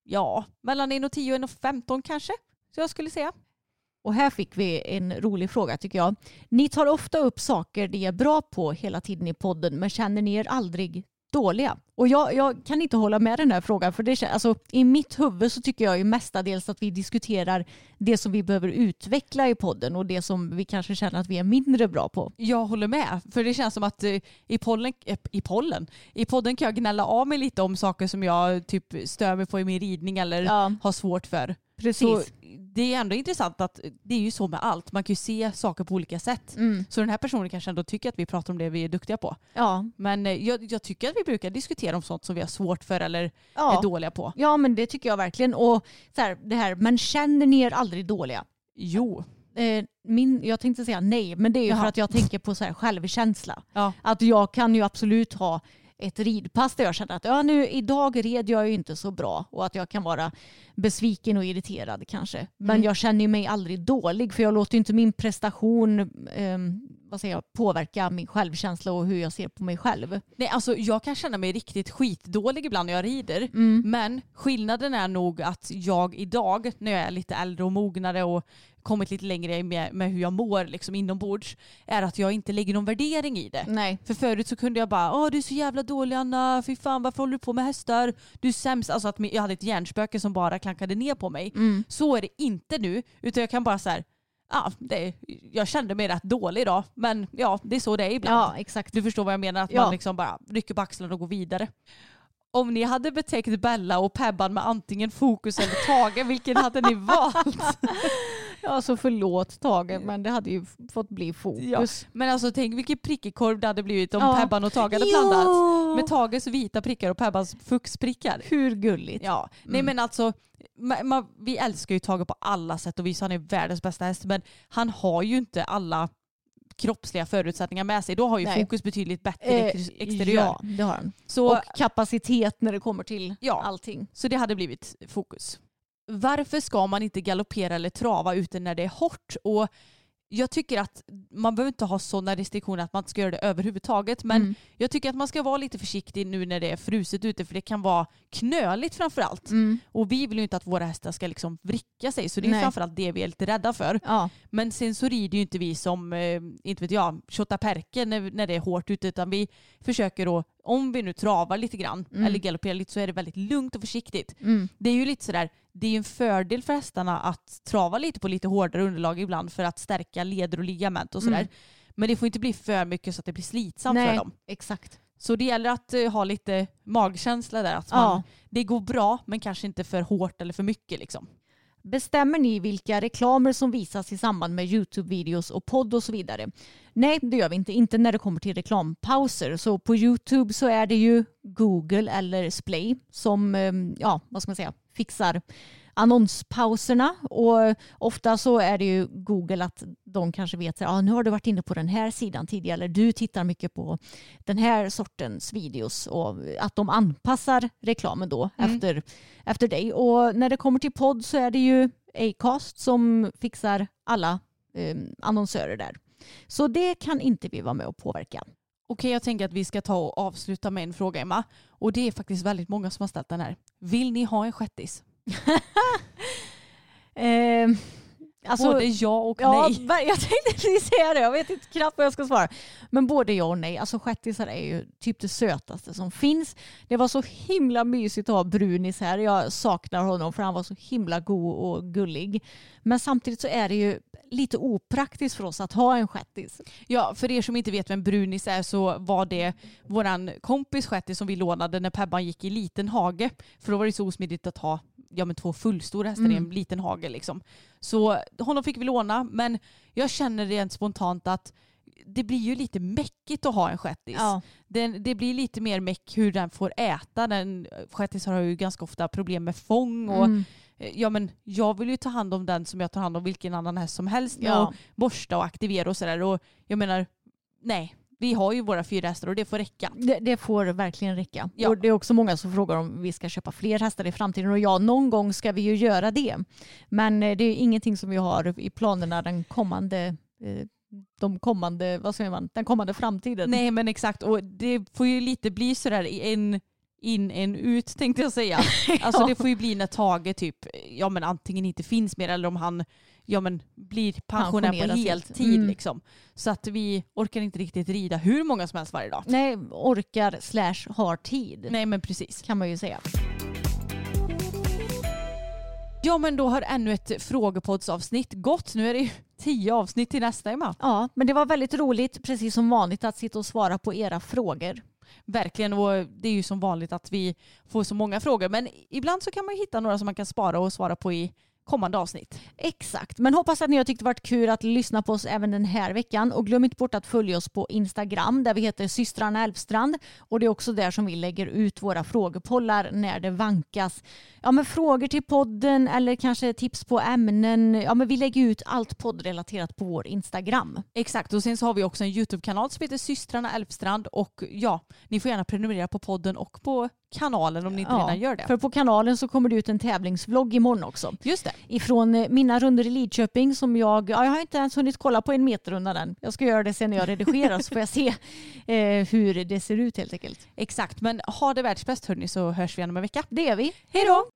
ja mellan 1,10 och 1,15 kanske. Så jag skulle säga. Och här fick vi en rolig fråga tycker jag. Ni tar ofta upp saker ni är bra på hela tiden i podden men känner ni er aldrig dåliga? Och jag, jag kan inte hålla med den här frågan för det, alltså, i mitt huvud så tycker jag ju mestadels att vi diskuterar det som vi behöver utveckla i podden och det som vi kanske känner att vi är mindre bra på. Jag håller med. För det känns som att eh, i, pollen, eh, i pollen, i podden kan jag gnälla av mig lite om saker som jag typ stör mig på i min ridning eller Ja, har svårt för. precis. Så det är ändå intressant att det är ju så med allt. Man kan ju se saker på olika sätt. Mm. Så den här personen kanske ändå tycker att vi pratar om det vi är duktiga på. Ja, Men eh, jag, jag tycker att vi brukar diskutera om sånt som vi har svårt för eller ja. är dåliga på. ja, men det tycker jag verkligen. Och så här, det här, men känner ni er aldrig dåliga? Jo. Eh, min, jag tänkte säga nej, men det är ju för att jag tänker på så här självkänsla. Ja. Att jag kan ju absolut ha ett ridpass där jag känner att ja, nu, idag red jag ju inte så bra och att jag kan vara besviken och irriterad kanske. Men Mm. jag känner mig aldrig dålig för jag låter inte min prestation ehm, vad säger jag, påverka min självkänsla och hur jag ser på mig själv. Nej, alltså, jag kan känna mig riktigt skitdålig ibland när jag rider. Mm. Men skillnaden är nog att jag idag, när jag är lite äldre och mognare och kommit lite längre med, med hur jag mår liksom inombords, är att jag inte lägger någon värdering i det. Nej. För förut så kunde jag bara, åh du är så jävla dålig Anna, fy fan varför håller du på med hästar? Du är sämst. Alltså att jag hade ett hjärnspöke som bara klankade ner på mig. Mm. Så är det inte nu, utan jag kan bara så här, ja, det, jag kände mig rätt dålig idag, men ja, det är så det är ibland. Ja, exakt. Du förstår vad jag menar, att Ja. man liksom bara rycker på axlarna och går vidare. Om ni hade betäckt Bella och Pebban med antingen fokus eller Tage, vilken hade ni valt? Ja, så förlåt Tage, men det hade ju fått bli fokus. Men alltså tänk vilken prickig korv det hade blivit om Ja. Pebban och Tage hade blandats. Med Tages vita prickar och Pebbans fuxprickar. Hur gulligt? Ja, nej Mm. men alltså ma- ma- vi älskar ju Tage på alla sätt och vis. Han är världens bästa häst men han har ju inte alla kroppsliga förutsättningar med sig. Då har ju Nej. fokus betydligt bättre Eh, ex- exteriör. Ja, det har han. Så, Och kapacitet när det kommer till Ja. allting. så det hade blivit fokus. Varför ska man inte galoppera eller trava ute när det är hårt? Och jag tycker att man behöver inte ha sådana restriktioner att man inte ska göra det överhuvudtaget. Men Mm. jag tycker att man ska vara lite försiktig nu när det är fruset ute för det kan vara knöligt framförallt. Mm. Och vi vill ju inte att våra hästar ska liksom vricka sig så det är Nej. framförallt det vi är lite rädda för. Ja. Men sen så rider ju inte vi som, eh, inte vet jag, Perke när, när det är hårt ute utan vi försöker då, om vi nu travar lite grann Mm. eller galopperar lite så är det väldigt lugnt och försiktigt. Mm. Det är ju lite sådär, det är ju en fördel för hästarna att trava lite på lite hårdare underlag ibland för att stärka leder och ligament och sådär. Mm. Men det får inte bli för mycket så att det blir slitsamt för Nej, dem. exakt. Så det gäller att eh, ha lite magkänsla där. Att Ja. man, det går bra men kanske inte för hårt eller för mycket. Liksom. Bestämmer ni vilka reklamer som visas i samband med YouTube-videos och podd och så vidare? Nej, det gör vi inte. Inte när det kommer till reklampauser. Så på YouTube så är det ju Google eller Splay som eh, ja, vad ska man säga, fixar annonspauserna och ofta så är det ju Google att de kanske vet att ah, nu har du varit inne på den här sidan tidigare eller du tittar mycket på den här sortens videos och att de anpassar reklamen då Mm. efter, efter dig. Och när det kommer till podd så är det ju Acast som fixar alla eh, annonsörer där. Så det kan inte vi vara med och påverka. Okej, jag tänker att vi ska ta och avsluta med en fråga Emma. Och det är faktiskt väldigt många som har ställt den här. Vill ni ha en shettis? Eh, alltså, Både ja och Ja, nej. jag tänkte precis säga det. Jag vet inte knappt vad jag ska svara. Men både ja och nej. Alltså shettisar är ju typ det sötaste som finns. Det var så himla mysigt att ha Brunis här. Jag saknar honom för han var så himla god och gullig. Men samtidigt så är det ju lite opraktiskt för oss att ha en shettis. Ja, för er som inte vet vem Brunis är så var det våran kompis shettis som vi lånade när Pebban gick i liten hage. För då var det så osmidigt att ha ja, men två fullstora hästar i en Mm. liten hage. Liksom. Så honom fick vi låna, men jag känner rent spontant att det blir ju lite mäckigt att ha en shettis. Ja. Den, det blir lite mer meck hur den får äta. Den, shettisar har ju ganska ofta problem med fång och Mm. eh, ja, men jag vill ju ta hand om den som jag tar hand om vilken annan häst som helst Ja. att borsta och aktivera och sådär. Och jag menar, nej, vi har ju våra fyra hästar och det får räcka. Det, det får verkligen räcka. Ja. Och det är också många som frågar om vi ska köpa fler hästar i framtiden och ja, någon gång ska vi ju göra det. Men eh, det är ingenting som vi har i planerna den kommande eh, de kommande, vad säger man, den kommande framtiden. Nej men exakt och det får ju lite bli sådär en in en ut tänkte jag säga. Alltså Ja. det får ju bli när Tage typ, ja men antingen inte finns mer eller om han ja, men blir pensionär på heltid Mm. liksom. Så att vi orkar inte riktigt rida hur många som helst varje dag. Nej, orkar slash har tid. Nej men precis. Kan man ju säga. Ja men då har ännu ett frågepoddsavsnitt gått. Nu är det ju tio avsnitt till nästa Emma. Ja, men det var väldigt roligt, precis som vanligt, att sitta och svara på era frågor. Verkligen och det är ju som vanligt att vi får så många frågor men ibland så kan man ju hitta några som man kan spara och svara på i kommande avsnitt. Exakt, men hoppas att ni har tyckt det varit kul att lyssna på oss även den här veckan. Och glöm inte bort att följa oss på Instagram där vi heter systrarna Elfstrand. Och det är också där som vi lägger ut våra frågepollar när det vankas. Ja, men frågor till podden eller kanske tips på ämnen. Ja, men vi lägger ut allt poddrelaterat på vår Instagram. Exakt och sen så har vi också en YouTube-kanal som heter systrarna Elfstrand och ja, ni får gärna prenumerera på podden och på kanalen om ni inte Ja, redan gör det. För på kanalen så kommer det ut en tävlingsvlogg imorgon också. Just det. ifrån eh, mina runder i Lidköping som jag, ja, jag har inte ens hunnit kolla på en meterrunda den. Jag ska göra det sen när jag redigerar så får jag se eh, hur det ser ut helt enkelt. Exakt men ha det världsbäst hörni så hörs vi igen om en vecka. Det är vi. Hej då!